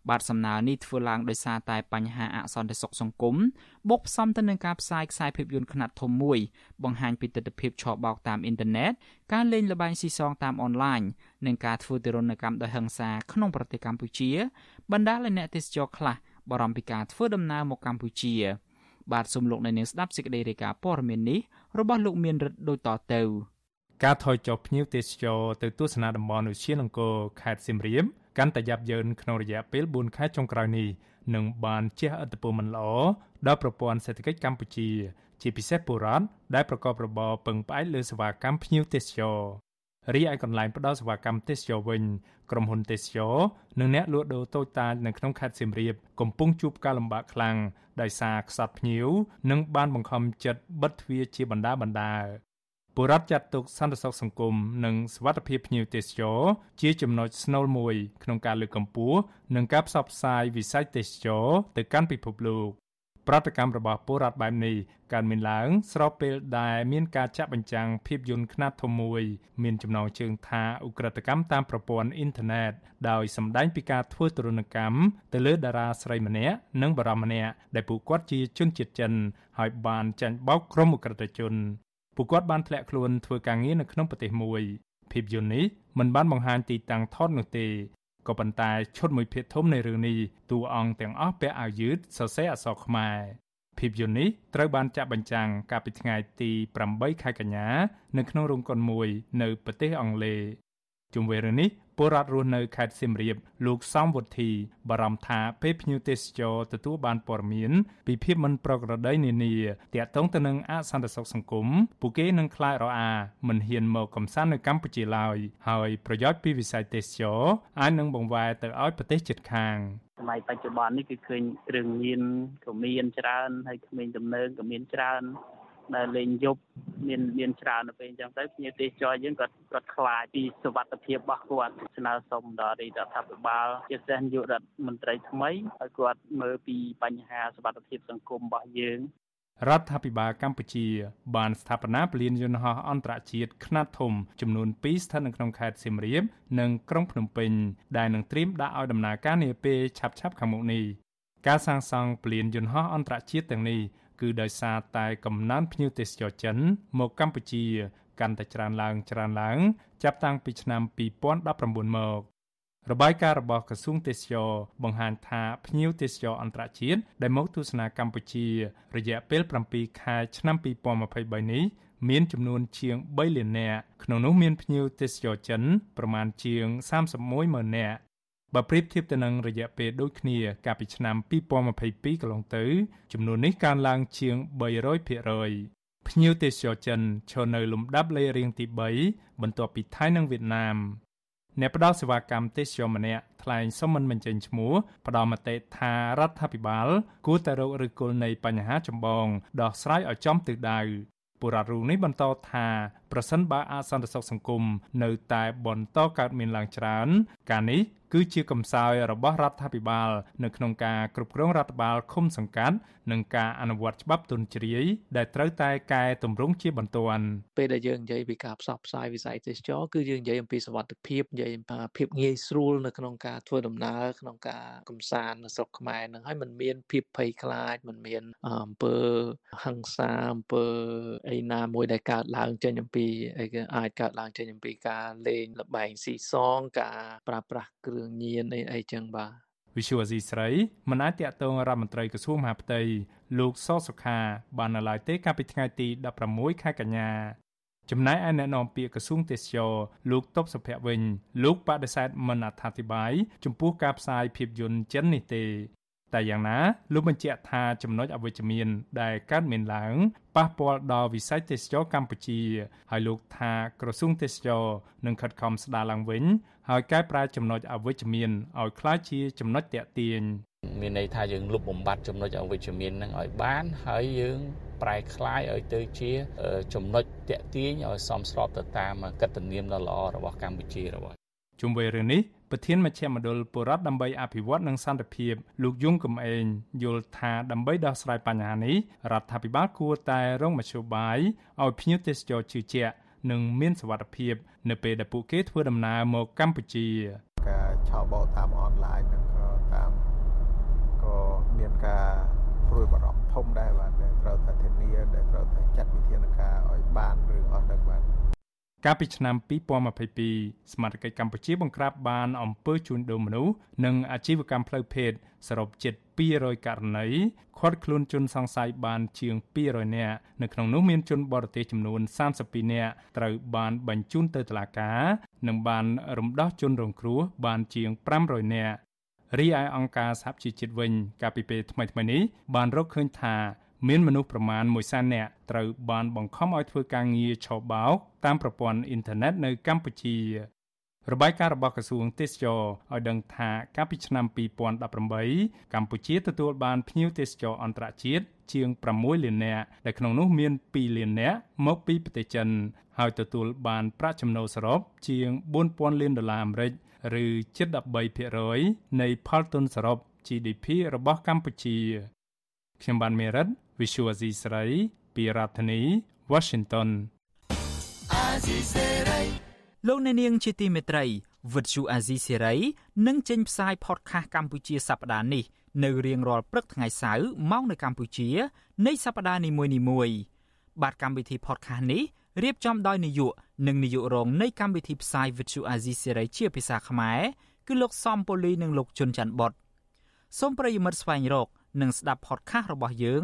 បាទសំណើនេះធ្វើឡើងដោយសារតែបញ្ហាអសន្តិសុខសង្គមបូកផ្សំទៅនឹងការផ្សាយខ្សែភាពយន្តខ្នាតធំមួយបង្ហាញពីទស្សនវិជ្ជាឆបោកតាមអ៊ីនធឺណិតការលេងល្បែងស៊ីសងតាមអនឡាញនិងការធ្វើទរណកម្មដោយហិង្សាក្នុងប្រទេសកម្ពុជា បណ្ដាលឲ្យអ្នកទេសចរខ្លះបារម្ភពីការធ្វើដំណើរមកកម្ពុជា បាទសូមលោកនៅនាងស្ដាប់សេចក្តីរាយការណ៍ព័ត៌មាននេះរបស់លោកមានរិទ្ធដូចតទៅការថយចុះភ្ញៀវទេសចរទៅទស្សនាតំបន់ឧទ្យានអង្គរខេត្តសៀមរាបកាន់តែយ៉ាប់យ៉ឺនក្នុងរយៈពេល4ខែចុងក្រោយនេះនឹងបានជះឥទ្ធិពលមិនល្អដល់ប្រព័ន្ធសេដ្ឋកិច្ចកម្ពុជា ជាពិសេសពលរដ្ឋដែលប្រកបរបរពឹងផ្អែកលើសេវាកម្មភ្ញៀវទេសចរ រីឯកន្លែងផ្ដល់សេវាកម្មទេសចរវិញក្រុមហ៊ុនទេសចរនិងអ្នកលក់ដូរតូចតាចនៅក្នុងខេត្តសៀមរាបកំពុងជួបការលំបាកខ្លាំងដោយសារខ្សត់ភ្ញៀវនិងបានបង្ខំចិត្តបិទទ្វារជាបណ្ដាបណ្ដាបុរដ្ឋចាត់ទុកសន្តិសុខសង្គមនិងសวัสดิភាពភ្ញៀវទេសចរជាចំណុចស្នូលមួយក្នុងការលើកកម្ពស់និងការផ្សព្វផ្សាយវិស័យទេសចរទៅកាន់ពិភពលោក ប្រតិកម្មរបស់ពលរដ្ឋបែបនេះកើតមានឡើង ស្របពេលដែលមានការចាក់បញ្ចាំងភាពយន្តខ្នាតធំមួយ មានចំណងជើងថាឧក្រិដ្ឋកម្មតាមប្រព័ន្ធអ៊ីនធឺណិតដោយសម្ដែងពីការធ្វើទរណកម្មទៅលើតារាស្រីម្នាក់និងបារម្ភម្នាក់ដែលពួកគាត់ជាជនជាតិចិន ហើយបានចាញ់បោកក្រុមឧក្រិដ្ឋជនពួកគាត់បានធ្លាក់ខ្លួនធ្វើការងារនៅក្នុងប្រទេសមួយភាពយន្តនេះមិនបានបង្ហាញទីតាំងថតនោះទេ ក៏ប៉ុន្តែឈុតមួយភាគធំនៃរឿងនេះតួអង្គទាំងអស់ពាក់អាវយឺតសរសេរអក្សរខ្មែរភាពយន្តនេះត្រូវបានចាក់បញ្ចាំងកាលពីថ្ងៃទី8ខែកញ្ញា នៅក្នុងរោងកុនមួយនៅប្រទេសអង់គ្លេសជុំវិញរឿងនេះ ពលរដ្ឋរស់នៅខេត្តសៀមរាបលោកសំវុធីបារម្ភថាពេលភ្ញៀវទេសចរទទួលបានព័ត៌មានពីភាពមិនប្រក្រតីនានាទាក់ទងទៅនឹងអសន្តិសុខសង្គមពួកគេនឹងខ្លាចរអាមិនហ៊ានមកកំសាន្តនៅកម្ពុជាឡើយហើយប្រយោជន៍ពីវិស័យទេសចរអាចនឹងបង្វែរទៅឲ្យប្រទេសជិតខាងសម័យបច្ចុប្បន្ននេះគឺឃើញគ្រឿងញៀនក៏មានច្រើនហើយក្មេងទំនើងក៏មានច្រើន ដែលលេងយប់មានមានច្រើនទៅពេលអញ្ចឹងទៅភ្ញៀវទេសចរយើងគាត់គាត់ខ្លាចពីសុវត្ថិភាពរបស់គាត់ស្នើសុំដល់រដ្ឋាភិបាលជាពិសេសនាយករដ្ឋមន្ត្រីថ្មីឲ្យគាត់មើលពីបញ្ហាសុវត្ថិភាពសង្គមរបស់យើងរដ្ឋាភិបាលកម្ពុជាបានស្ថាបនាពលានយន្តហោះអន្តរជាតិខ្នាតធំចំនួន2ស្ថិតនៅក្នុងខេត្តសៀមរាបនិងក្រុងភ្នំពេញដែលនឹងត្រៀមដាក់ឲ្យដំណើរការនាពេលឆាប់ៗខាងមុខនេះការសាងសង់ពលានយន្តហោះអន្តរជាតិទាំងនេះ គឺដោយសារតែកំណើនភ្ញៀវទេសចរចិន មកកម្ពុជាកាន់តែច្រើនឡើងច្រើនឡើង ចាប់តាំងពីឆ្នាំ2019មករបាយការណ៍របស់ក្រសួងទេសចរបង្ហាញថាភ្ញៀវទេសចរអន្តរជាតិដែលមកទស្សនាកម្ពុជា រយៈពេល7ខែឆ្នាំ2023នេះមានចំនួនជាង3លាននាក់ក្នុងនោះមានភ្ញៀវទេសចរចិនប្រមាណជាង31ម៉ឺននាក់ បើប្រៀបធៀបទៅនឹងរយៈពេលដូចគ្នាកាលពីឆ្នាំ2022កន្លងទៅ ចំនួននេះកើនឡើងជាង300%ភ្ញៀវទេសចរចិនឈរនៅលំដាប់លេខរៀងទី3បន្ទាប់ពីថៃនិងវៀតណាមអ្នកផ្ដល់សេវាកម្មទេសចរម្នាក់ថ្លែងសុំមិនបញ្ចេញឈ្មោះផ្ដល់មតិថារដ្ឋាភិបាល គួរតែរកឫសគល់នៃបញ្ហាចម្បងដោះស្រាយឲ្យចំទិសដៅបុរដ្ឋរូបនេះបន្តថាប្រសិនបើអសន្តិសុខសង្គមនៅតែបន្តកើតមានឡើងច្រើនការនេះគឺជាកំសោយរបស់រដ្ឋាភិបាលនៅក្នុងការគ្រប់គ្រងរដ្ឋបាលឃុំសង្កាត់និងការអនុវត្តច្បាប់ទុនជ្រាយដែលត្រូវតែកែតម្រង់ជាបន្ទាន់ពេលដែលយើងនិយាយពីការផ្សព្វផ្សាយវិស័យទេសចរគឺយើងនិយាយអំពីសវត្ថិភាពនិយាយអំពីភាពងាយស្រួលនៅក្នុងការធ្វើដំណើរក្នុងការកំសាន្តនៅស្រុកខ្មែរនឹងហើយมันមានភាពភ័យខ្លាចมันមានអំពើហិង្សាអំពើអីណាមួយដែលកើតឡើងចេញអំពី ីអីគេអាចកើតឡើងចេញអំពីការលេងលបែងស៊ីសងការប្រើប្រាស់គ្រឿងញៀនអីអីចឹងបាទវិសុវអាស៊ីស្រីមិនអាចតាក់ទងរដ្ឋមន្ត្រីក្រសួងមហាផ្ទៃលោកសសុខាបាននៅឡើយទេកាលពីថ្ងៃទី16ខែកញ្ញាចំណែកឯអ្នកនាំពាក្យក្រសួងទេសចរលោកតបសុភ័ក្រវិញលោកបដិសេធមិនអត្ថាធិប្បាយចំពោះការផ្សាយភាពយន្តចិននេះទេ តែយ៉ាងណាលោកបញ្ជាក់ថាចំណុចអវិជ្ជមានដែលកើតមានឡើងប៉ះពាល់ដល់វិស័យទេសចរកម្ពុជាហើយលោកថាក្រសួងទេសចរនឹងខិតខំស្ដារឡើងវិញហើយកែប្រែចំណុចអវិជ្ជមានឲ្យคล้ายជាចំណុចតាក់ទាញមានន័យថាយើងលុបបំបាត់ចំណុចអវិជ្ជមាននឹងឲ្យបានហើយយើងប្រែคล้ายឲ្យទៅជាចំណុចតាក់ទាញឲ្យសមស្របទៅតាមកតនាមដ៏ល្អរបស់កម្ពុជារបស់ ជុំវិញរឿងនេះប្រធានមជ្ឈមណ្ឌលបុរដ្ឋដើម្បីអភិវឌ្ឍនិងសន្តិភាពលោកយងកំឯងយល់ថាដើម្បីដោះស្រាយបញ្ហានេះរដ្ឋាភិបាលគួរតែរងមធ្យោបាយឲ្យភ្ញៀវទេសចរជឿជាក់និងមានសុវត្ថិភាព នៅពេលដែលពួកគេធ្វើដំណើរមកកម្ពុជាការឆោបបោកតាមអនឡាញនឹងក៏តាមក៏មានការព្រួយបារម្ភធំដែរបាទត្រូវតែធានាដែលត្រូវតែចាត់វិធានការឲ្យបានរឿងអស់នឹងបាទ កាលពីឆ្នាំ2022សមាជិកកម្ពុជាបង្ក្រាបបានអំពើជួញដូរមនុស្សនិងអាជីវកម្មផ្លូវភេទសរុបជិត200ករណីឃាត់ខ្លួនជនសង្ស័យបានជាង200នាក់នៅក្នុងនោះមានជនបរទេសចំនួន32នាក់ត្រូវបានបញ្ជូនទៅតុលាការនិងបានរំដោះជនរងគ្រោះបានជាង500នាក់រីឯអង្គការសហជីវជាតិវិញកាលពីពេលថ្មីៗនេះបានរកឃើញថា មានមនុស្សប្រមាណ1សែននាក់ត្រូវបានបង្ខំឲ្យធ្វើការងារឆបោកតាមប្រព័ន្ធអ៊ីនធឺណិតនៅកម្ពុជារបាយការណ៍របស់ក្រសួងទេសចរឲ្យដឹងថាកាលពីឆ្នាំ2018កម្ពុជាទទួលបានភ្ញៀវទេសចរអន្តរជាតិជាង6លាននាក់ដែលក្នុងនោះមាន2លាននាក់មកពីប្រទេសចិន ហើយទទួលបានប្រាក់ចំណូលសរុបជាង4000លានដុល្លារអាមេរិកឬជិត13%នៃផលទុនសរុប GDP របស់កម្ពុជាខ្ញុំបានមេរិត Visual C ស្រីពីរដ្ឋធានី Washington លោកអ្នកនាងជាទីមេត្រីវិទ្យុអាស៊ីសេរីនឹងចេញផ្សាយ podcast កម្ពុជាសប្តាហ៍នេះ នៅរៀងរាល់ព្រឹកថ្ងៃសៅរ៍ម៉ោងនៅកម្ពុជា នៃសប្តាហ៍នីមួយៗបាទកម្មវិធី podcast នេះរៀបចំដោយនាយកនិងនាយករងនៃកម្មវិធីផ្សាយ Vithu Azizi Serai ជាភាសាខ្មែរគឺលោកសំពូលីនិងលោកជុនច័ន្ទបុតសូមប្រិយមិត្តស្វែងរក និងស្ដាប់ podcast របស់យើង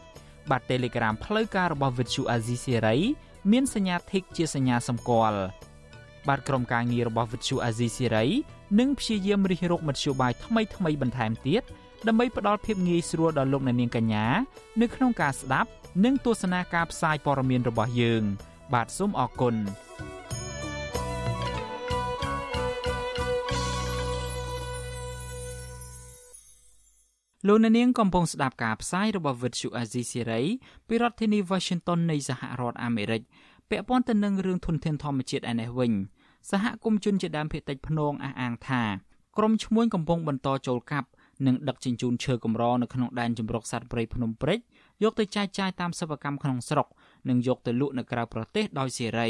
បាទ Telegram ផ្លូវការរបស់ Vuthu Azizi Siri មានសញ្ញា Tick ជាសញ្ញាសម្គាល់បាទក្រុមការងាររបស់ Vuthu Azizi Siri នឹងព្យាយាមរិះរកមធ្យោបាយថ្មីៗបន្ថែមទៀតដើម្បីផ្ដល់ភាពងាយស្រួលដល់លោកអ្នកនាងកញ្ញានៅក្នុងការស្ដាប់ និងទស្សនាការផ្សាយព័ត៌មានរបស់យើង។បាទសូមអរគុណ លោកអ្នកនាងកំពុងស្ដាប់ការផ្សាយរបស់ Vuthu Azizi Serai ពីរដ្ឋធានី Washington នៃសហរដ្ឋអាមេរិកពាក់ព័ន្ធទៅនឹងរឿងធនធានធម្មជាតិឯនេះវិញសហគមន៍ជនជាដើមភាគតិចភ្នងអះអាងថាក្រុមឈ្មួញកំពុងបន្តចូលកាប់និងដឹកជញ្ជូនឈើកម្រនៅក្នុងដែនជម្រកសត្វព្រៃភ្នំព្រេចយកទៅចែកចាយតាមសិប្បកម្មក្នុងស្រុកនិងយកទៅលក់នៅក្រៅប្រទេសដោយសេរី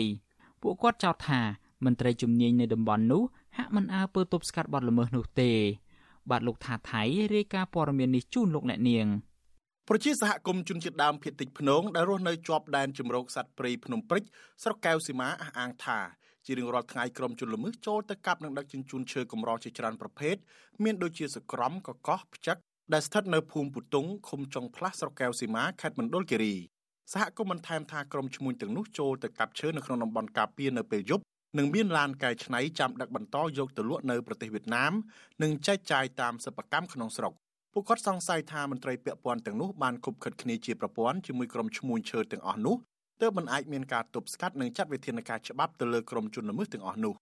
ពួកគាត់ចោទថាមន្ត្រីជំនាញនៅតំបន់នោះហាក់មិនអើពើទប់ស្កាត់បទល្មើសនោះទេ បាទលោកថាថៃរាយការណ៍ព័ត៌មាននេះជូនលោកអ្នកនាងប្រជាសហគមន៍ជនជាតិដើមភាគតិចភ្នងដែលរស់នៅជាប់ដែនជំរកសត្វព្រៃភ្នំព្រិចស្រុកកែវសីមាអះអាងថាជារៀងរាល់ថ្ងៃក្រុមជនល្មើសចូលទៅកាប់និងដឹកជញ្ជូនឈើកម្រជាច្រើនប្រភេទមានដូចជាសក្រំកកោះផ្ចឹកដែលស្ថិតនៅភូមិពុតុងឃុំចុងផ្លាស់ស្រុកកែវសីមាខេត្តមណ្ឌលគិរីសហគមន៍បានថែមថាក្រុមឈ្មួញទាំងនោះចូលទៅកាប់ឈើនៅក្នុងតំបន់ការពារនៅពេលយប់ និងមានឡានកែច្នៃចាំដឹកបន្តយកទៅលក់នៅប្រទេសវៀតណាមនិងចែកចាយតាមសិប្បកម្មក្នុងស្រុកពួកគាត់សង្ស័យថាមន្ត្រីពាក់ព័ន្ធទាំងនោះបានគប់ខិតគ្នាជាប្រព័ន្ធជាមួយក្រុមឈ្មួញឈើទាំងអស់នោះទើបមិនអាចមានការទប់ស្កាត់និងចាត់វិធានការច្បាប់ទៅលើក្រុមជនល្មើសទាំងអស់នោះ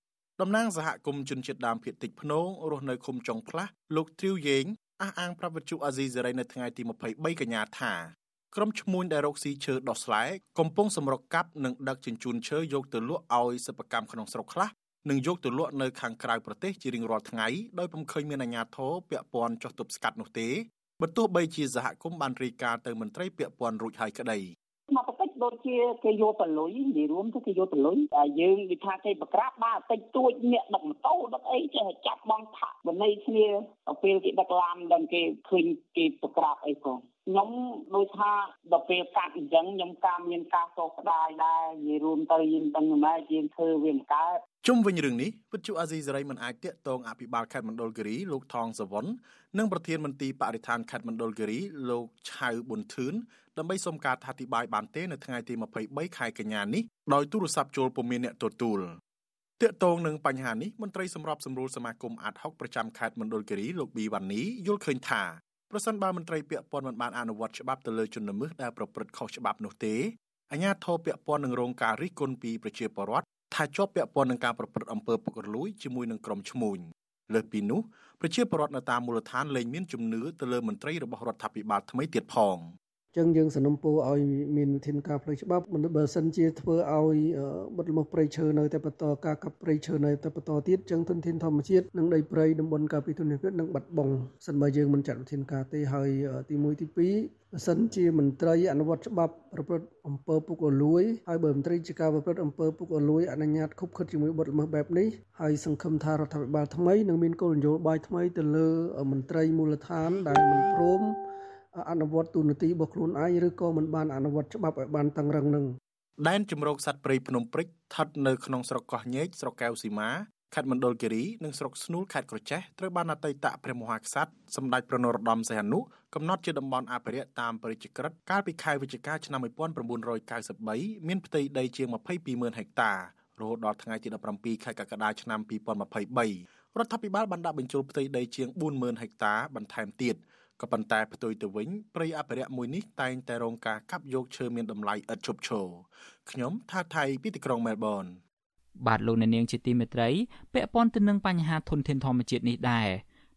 តំណាងសហគមន៍ជនជាតិដើមភាគតិចភ្នងរស់នៅឃុំចុងផ្លាស់លោកទ្រីវយេងអះអាងប្រាប់វិទ្យុអាស៊ីសេរីនៅថ្ងៃទី23កញ្ញាថា ក្រុមឈ្មួញដែលរកស៊ីឈើដោះស្លែកំពុងសម្រុកកាប់និងដឹកជញ្ជូនឈើយកទៅលក់ឲ្យសិប្បកម្មក្នុងស្រុកខ្លះនិងយកទៅលក់នៅខាងក្រៅប្រទេសជារៀងរាល់ថ្ងៃដោយពុំឃើញមានអាជ្ញាធរពាក់ព័ន្ធចុះទប់ស្កាត់នោះទេបើទោះបីជាសហគមន៍បានរាយការណ៍ទៅមន្ត្រីពាក់ព័ន្ធរួចហើយក្តីមកបន្តិច ដូចជាគេយកទៅលុយនិយាយរួមទៅគេយកទៅលុយតែយើងនិយាយថាគេប្រក្រាបបានបន្តិចទួចអ្នកដឹកម៉ូតូដឹកអីចេះចាប់បងផាក់បនៃគ្នាដល់ពេលគេដឹកឡានដល់គេឃើញគេប្រក្រាបអីផងខ្ញុំដូចថាដល់ពេលកាត់អញ្ចឹងខ្ញុំការមានការសោកស្ដាយដែរនិយាយរួមទៅយើងដឹងម៉េចយើងធ្វើវាមិនកើតជុំវិញរឿងនេះវិទ្យុអាស៊ីសេរីមិនអាចតាក់ទងអភិបាលខេត្តមណ្ឌលគិរីលោកថងសវុននិងប្រធានមន្ទីរបរិស្ថានខេត្តមណ្ឌលគិរីលោកឆៅប៊ុនធឿន ដើម្បីសុំការអធិប្បាយបានទេនៅថ្ងៃទី23ខែកញ្ញានេះដោយទូរស័ព្ទចូលពុំមានអ្នកទទួលតាកតងនឹងបញ្ហានេះមន្ត្រីសម្របសម្រួលសមាគមអាត់ហុកប្រចាំខេត្តមណ្ឌលគិរីលោកប៊ីវ៉ានីយល់ឃើញថាប្រសិនបើមន្ត្រីពាក់ព័ន្ធមិនបានអនុវត្តច្បាប់ទៅលើជនល្មើសដែលប្រព្រឹត្តខុសច្បាប់នោះទេអាជ្ញាធរពាក់ព័ន្ធនឹងរងការរិះគន់ពីប្រជាពលរដ្ឋថាជាប់ពាក់ព័ន្ធនឹងការប្រព្រឹត្តអំពើពុករលួយជាមួយនឹងក្រុមឈ្មួញលើសពីនោះប្រជាពលរដ្ឋនៅតាមមូលដ្ឋានលែងមានជំនឿទៅលើមន្ត្រីរបស់រដ្ឋាភិបាលថ្មីទៀតផង។ ចឹងយើងសនំពោឲ្យមានវិធានការផ្លូវច្បាប់មិនបើសិនជាធ្វើឲ្យបទល្មើសព្រៃឈើនៅតែបន្តការកាប់ព្រៃឈើនៅតែបន្តទៀតចឹងទុនធានធម្មជាតិនិងដីព្រៃតំបន់ការពារទុនធានជាតិនឹងបាត់បង់សិនបើយើងមិនចាត់វិធានការទេហើយទី1ទី2បើសិនជាមន្ត្រីអនុវត្តច្បាប់ប្រព្រឹត្តអំពើពុករលួយហើយបើមន្ត្រីជាការប្រព្រឹត្តអំពើពុករលួយអនុញ្ញាតខុបខិតជាមួយបទល្មើសបែបនេះហើយសង្ឃឹមថារដ្ឋាភិបាលថ្មីនឹងមានគោលនយោបាយថ្មីទៅលើមន្ត្រីមូលដ្ឋានដែលមិនព្រម អនុវត្តទូនាទីរបស់ខ្លួនឯងឬក៏មិនបានអនុវត្តច្បាប់ឲ្យបានតឹងរឹងនឹងដែនជំរកសត្វព្រៃភ្នំព្រិចស្ថិតនៅក្នុងស្រុកកោះញែកស្រុកកែវសីមាខេត្តមណ្ឌលគិរីនិងស្រុកស្នួលខេត្តក្រចេះត្រូវបានអតីតព្រះមហាក្សត្រសម្ដេចព្រះនរោត្តមសីហនុកំណត់ជាតំបន់អភិរក្សតាមព្រះរាជក្រឹត្យកាលពីខែវិច្ឆិកាឆ្នាំ1993មានផ្ទៃដីជាង220,000ហិកតារហូតដល់ថ្ងៃទី17ខែកក្កដាឆ្នាំ2023រដ្ឋាភិបាលបានដាក់បញ្ចូលផ្ទៃដីជាង40,000ហិកតាបន្ថែមទៀត ក៏ប៉ុន្តែផ្ទុយទៅវិញព្រៃអភិរក្សមួយនេះតែងតែរងការកាប់យកឈើមានតម្លៃឥតឈប់ឈរខ្ញុំថាថៃពីទីក្រុងមែលប៊នបាទលោកអ្នកនាងជាទីមេត្រីពាក់ព័ន្ធទៅនឹងបញ្ហាធនធានធម្មជាតិនេះដែរ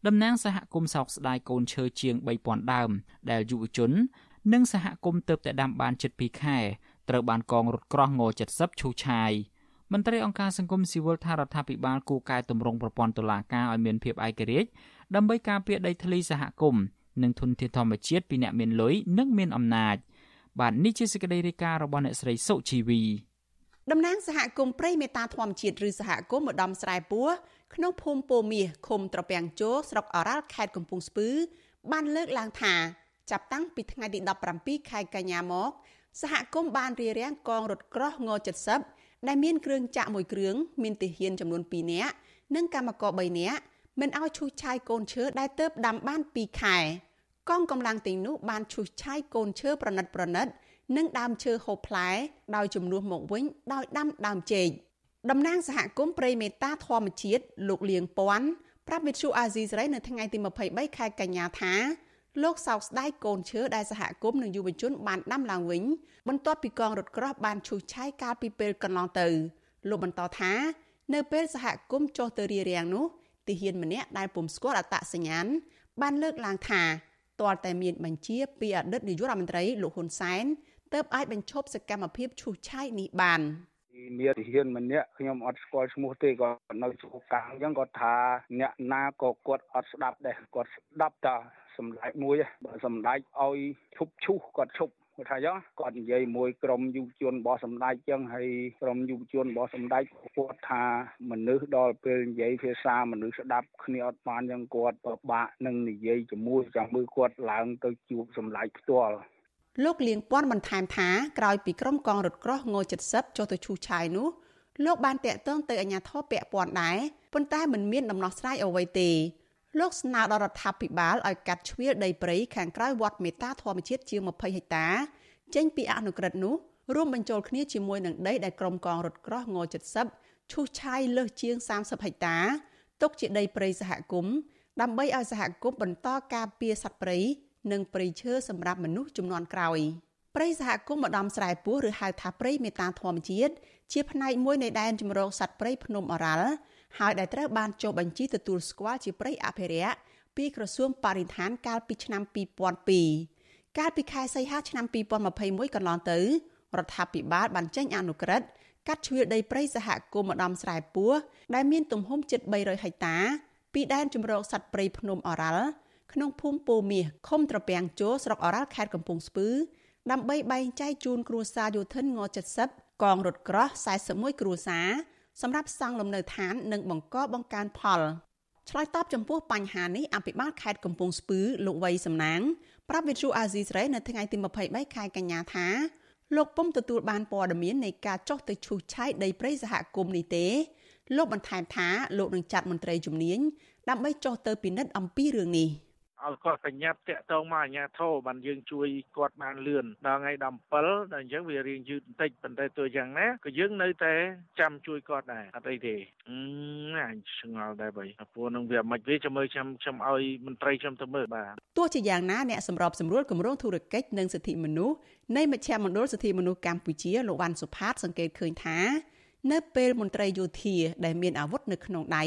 តំណាងសហគមន៍សោកស្ដាយកូនឈើជាង3000ដើម ដែលយុវជន និងសហគមន៍ទៅតែដាំបានជិត2ខែត្រូវបានកងរថក្រោះង70ឈូសឆាយមន្ត្រីអង្គការសង្គមស៊ីវិលថារដ្ឋាភិបាលគូកែតម្រង់ប្រព័ន្ធតុលាការឲ្យមានភាពឯករាជ្យដើម្បីការពារដីធ្លីសហគមន៍ និងធនធានធម្មជាតិពីអ្នកមានលុយនិងមានអំណាចបាទនេះជាសេចក្តីរាយការណ៍របស់អ្នកស្រីសុជីវីតំណាងសហគមន៍ព្រៃមេតាធម្មជាតិឬសហគមន៍ម្ដំស្រែពោះក្នុងភូមិពោមាសឃុំត្រពាំងជោស្រុកអរ៉ាល់ខេត្តកំពង់ស្ពឺ បានលើកឡើងថាចាប់តាំងពីថ្ងៃទី17ខែកញ្ញាមក សហគមន៍បានរៀបរៀងកងរថក្រោះង70ដែលមានគ្រឿងចាក់មួយគ្រឿងមានទាហានចំនួន2នាក់និងកម្មករ3នាក់ មិនឲ្យឈូសឆាយកូនឈើដែលទៅដាំបាន2ខែកងកម្លាំងទាំងនោះបានឈូសឆាយកូនឈើប្រណិតប្រណិត និងដើមឈើហូបផ្លែដោយចំនួនមកវិញដោយដាំដើមចេកតំណាងសហគមន៍ព្រៃមេតាធម្មជាតិលោកលៀងពាន់ប្រាប់វិទ្យុអាស៊ីសេរីនៅថ្ងៃទី23ខែកញ្ញាថាលោកសោកស្ដាយកូនឈើដែលសហគមន៍និងយុវជនបានដាំឡើងវិញបន្ទាប់ពីកងរថក្រោះបានឈូសឆាយកាលពីពេលកន្លងទៅលោកបន្តថា នៅពេលសហគមន៍ចុះទៅរារាំងនោះ ទាហានម្នាក់ដែលពុំស្គាល់អត្តសញ្ញាណបានលើកឡើងថាទាល់តែមានបញ្ជាពីអតីតនាយករដ្ឋមន្ត្រីលោកហ៊ុនសែនទើបអាចបញ្ឈប់សកម្មភាពឈូសឆាយនេះបាននាទីហ៊ានម្នាក់ខ្ញុំអត់ស្គាល់ឈ្មោះទេក៏នៅជួបកាំងអញ្ចឹងគាត់ថាអ្នកណាក៏គាត់អត់ស្ដាប់ដែរគាត់ស្ដាប់តែសម្ដេចមួយបើសម្ដេចឲ្យឈប់ឈូសគាត់ឈប់ គាត់ថាចឹងគាត់និយាយមួយក្រុមយុវជនរបស់សម្ដេចចឹងហើយក្រុមយុវជនរបស់សម្ដេចគាត់ថាមនុស្សដល់ពេលនិយាយភាសាមនុស្សស្ដាប់គ្នាអត់បានចឹងគាត់ពិបាកនឹងនិយាយជាមួយចាំមើលគាត់ឡើងទៅជួបសម្ដេចផ្ទាល់លោកលៀងពាន់បន្ថែមថាក្រោយពីក្រុមកងរថក្រោះង70ចុះទៅឈូសឆាយនោះលោកបានតាក់ទងទៅអាជ្ញាធរពាក់ព័ន្ធដែរប៉ុន្តែមិនមានដំណោះស្រាយអ្វីទេ លោកស្នើដល់រដ្ឋាភិបាលឲ្យកាត់ជ្រៀលដីព្រៃខាងក្រៅវត្តមេតាធម្មជាតិជាង20ហិកតា ចេញពីអនុក្រឹត្យនោះរួមបញ្ចូលគ្នាជាមួយនឹងដីដែលក្រុមកងរថក្រោះង70ឈូសឆាយលើសជាង30ហិកតាទុកជាដីព្រៃសហគមន៍ដើម្បីឲ្យសហគមន៍បន្តការពារសត្វព្រៃនិងព្រៃឈើសម្រាប់មនុស្សចំនួនក្រោយព្រៃសហគមន៍ម្ដំស្រែពោះឬហៅថាព្រៃមេតាធម្មជាតិជាផ្នែកមួយនៃដែនជម្រកសត្វព្រៃភ្នំអរ៉ាល់ ហើយដែលត្រូវបានចុះបញ្ជីទទួលស្គាល់ជាព្រៃអភិរក្សពីក្រសួងបរិស្ថានកាលពីឆ្នាំ2002កាលពីខែសីហាឆ្នាំ2021កន្លងទៅរដ្ឋាភិបាលបានចេញអនុក្រឹត្យកាត់ជ្រឿដីព្រៃសហគមន៍ម្ដំស្រែពោះដែលមានទំហំជិត300ហិកតា ពីដែនជម្រកសត្វព្រៃភ្នំអរ៉ាល់ក្នុងភូមិពោមាសឃុំត្រពាំងជោស្រុកអរ៉ាល់ខេត្តកំពង់ស្ពឺដើម្បីបែងចែកជូនគ្រួសារយោធិនង70កងរថក្រោះ41គ្រួសារ សម្រាប់សង់លំនៅឋាននិងបង្កបង្កើនផលឆ្លើយតបចំពោះបញ្ហានេះអភិបាលខេត្តកំពង់ស្ពឺលោកវៃសំណាងប្រាប់វិទ្យុអាស៊ីសេរីនៅថ្ងៃទី23ខែកញ្ញាថាលោកពុំទទួលបានព័ត៌មាននៃការចុះទៅឈូសឆាយដីព្រៃសហគមន៍នេះទេលោកបន្ថែមថាលោកនឹងចាត់មន្ត្រីជំនាញដើម្បីចុះទៅពិនិត្យអំពីរឿងនេះ។ ឲ្យគាត់ប្រញាប់តាក់ទងមកអាជ្ញាធរបានយើងជួយគាត់បានលឿនដល់ថ្ងៃ17ដល់អញ្ចឹងវារៀងយឺតបន្តិចប៉ុន្តែទោះយ៉ាងណាក៏យើងនៅតែចាំជួយគាត់ដែរអត់អីទេអឺអញឆ្ងល់ដែរបីព្រោះនឹងវាមិនវាចាំមើលខ្ញុំខ្ញុំឲ្យមន្ត្រីខ្ញុំទៅមើលបាទទោះជាយ៉ាងណាអ្នកសម្របសម្រួលគម្រោងធុរកិច្ចនិងសិទ្ធិមនុស្សនៃមជ្ឈមណ្ឌលសិទ្ធិមនុស្សកម្ពុជាលោកវ៉ាន់សុផាតសង្កេតឃើញថា នៅពេលមន្ត្រីយោធាដែលមានអាវុធនៅក្នុងដៃ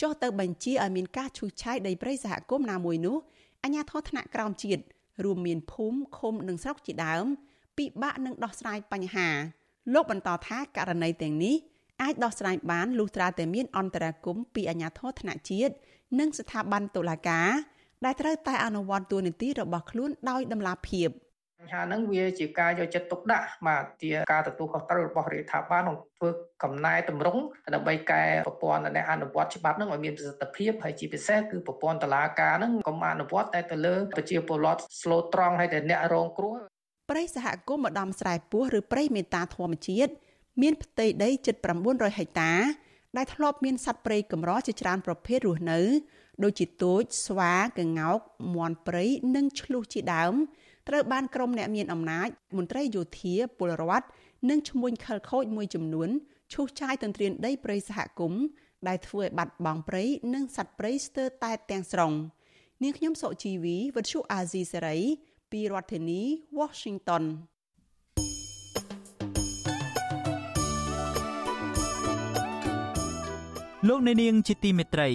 ចុះទៅបញ្ជាឲ្យមានការឈូសឆាយដីព្រៃសហគមន៍ណាមួយនោះអាជ្ញាធរថ្នាក់ក្រោមជាតិរួមមានភូមិឃុំនិងស្រុកជាដើមពិបាកនឹងដោះស្រាយបញ្ហា លោកបន្តថាករណីទាំងនេះអាចដោះស្រាយបានលុះត្រាតែមានអន្តរាគមពីអាជ្ញាធរថ្នាក់ជាតិនិងស្ថាប័នតុលាការដែលត្រូវតែអនុវត្តតួនាទីរបស់ខ្លួនដោយតម្លាភាព បញ្ហាហ្នឹងវាជាការយកចិត្តទុកដាក់បាទជាការទទួលខុសត្រូវរបស់រដ្ឋាភិបាលក្នុងធ្វើកំណែតម្រង់ដើម្បីកែប្រព័ន្ធនៃអនុវត្តច្បាប់ហ្នឹងឲ្យមានប្រសិទ្ធភាពហើយជាពិសេសគឺប្រព័ន្ធតឡាការហ្នឹងកុំអនុវត្តតែទៅលើប្រជាពលរដ្ឋស្លូតត្រង់ហើយតែអ្នករងគ្រោះព្រៃសហគមន៍ម្ដំស្រែពោះឬព្រៃមេតាធម្មជាតិមានផ្ទៃដីជិត900ហិកតា ដែលធ្លាប់មានសត្វព្រៃកម្រជាច្រើនប្រភេទរស់នៅ ដូចជាទូចស្វាកង្កោកមាន់ព្រៃនិងឆ្លុះជាដើម ត្រូវបានក្រុមអ្នកមានអំណាចមន្ត្រីយោធាពលរដ្ឋនិងឈ្មួញខិលខូចមួយចំនួនឈូសឆាយទន្ទ្រានដីព្រៃសហគមន៍ដែលធ្វើឲ្យបាត់បង់ព្រៃនិងសត្វព្រៃស្ទើរតែទាំងស្រុងនាងខ្ញុំសុជីវីវិទ្យុអាស៊ីសេរីពីរដ្ឋធានី Washington លោកអ្នកនាងជាទីមេត្រី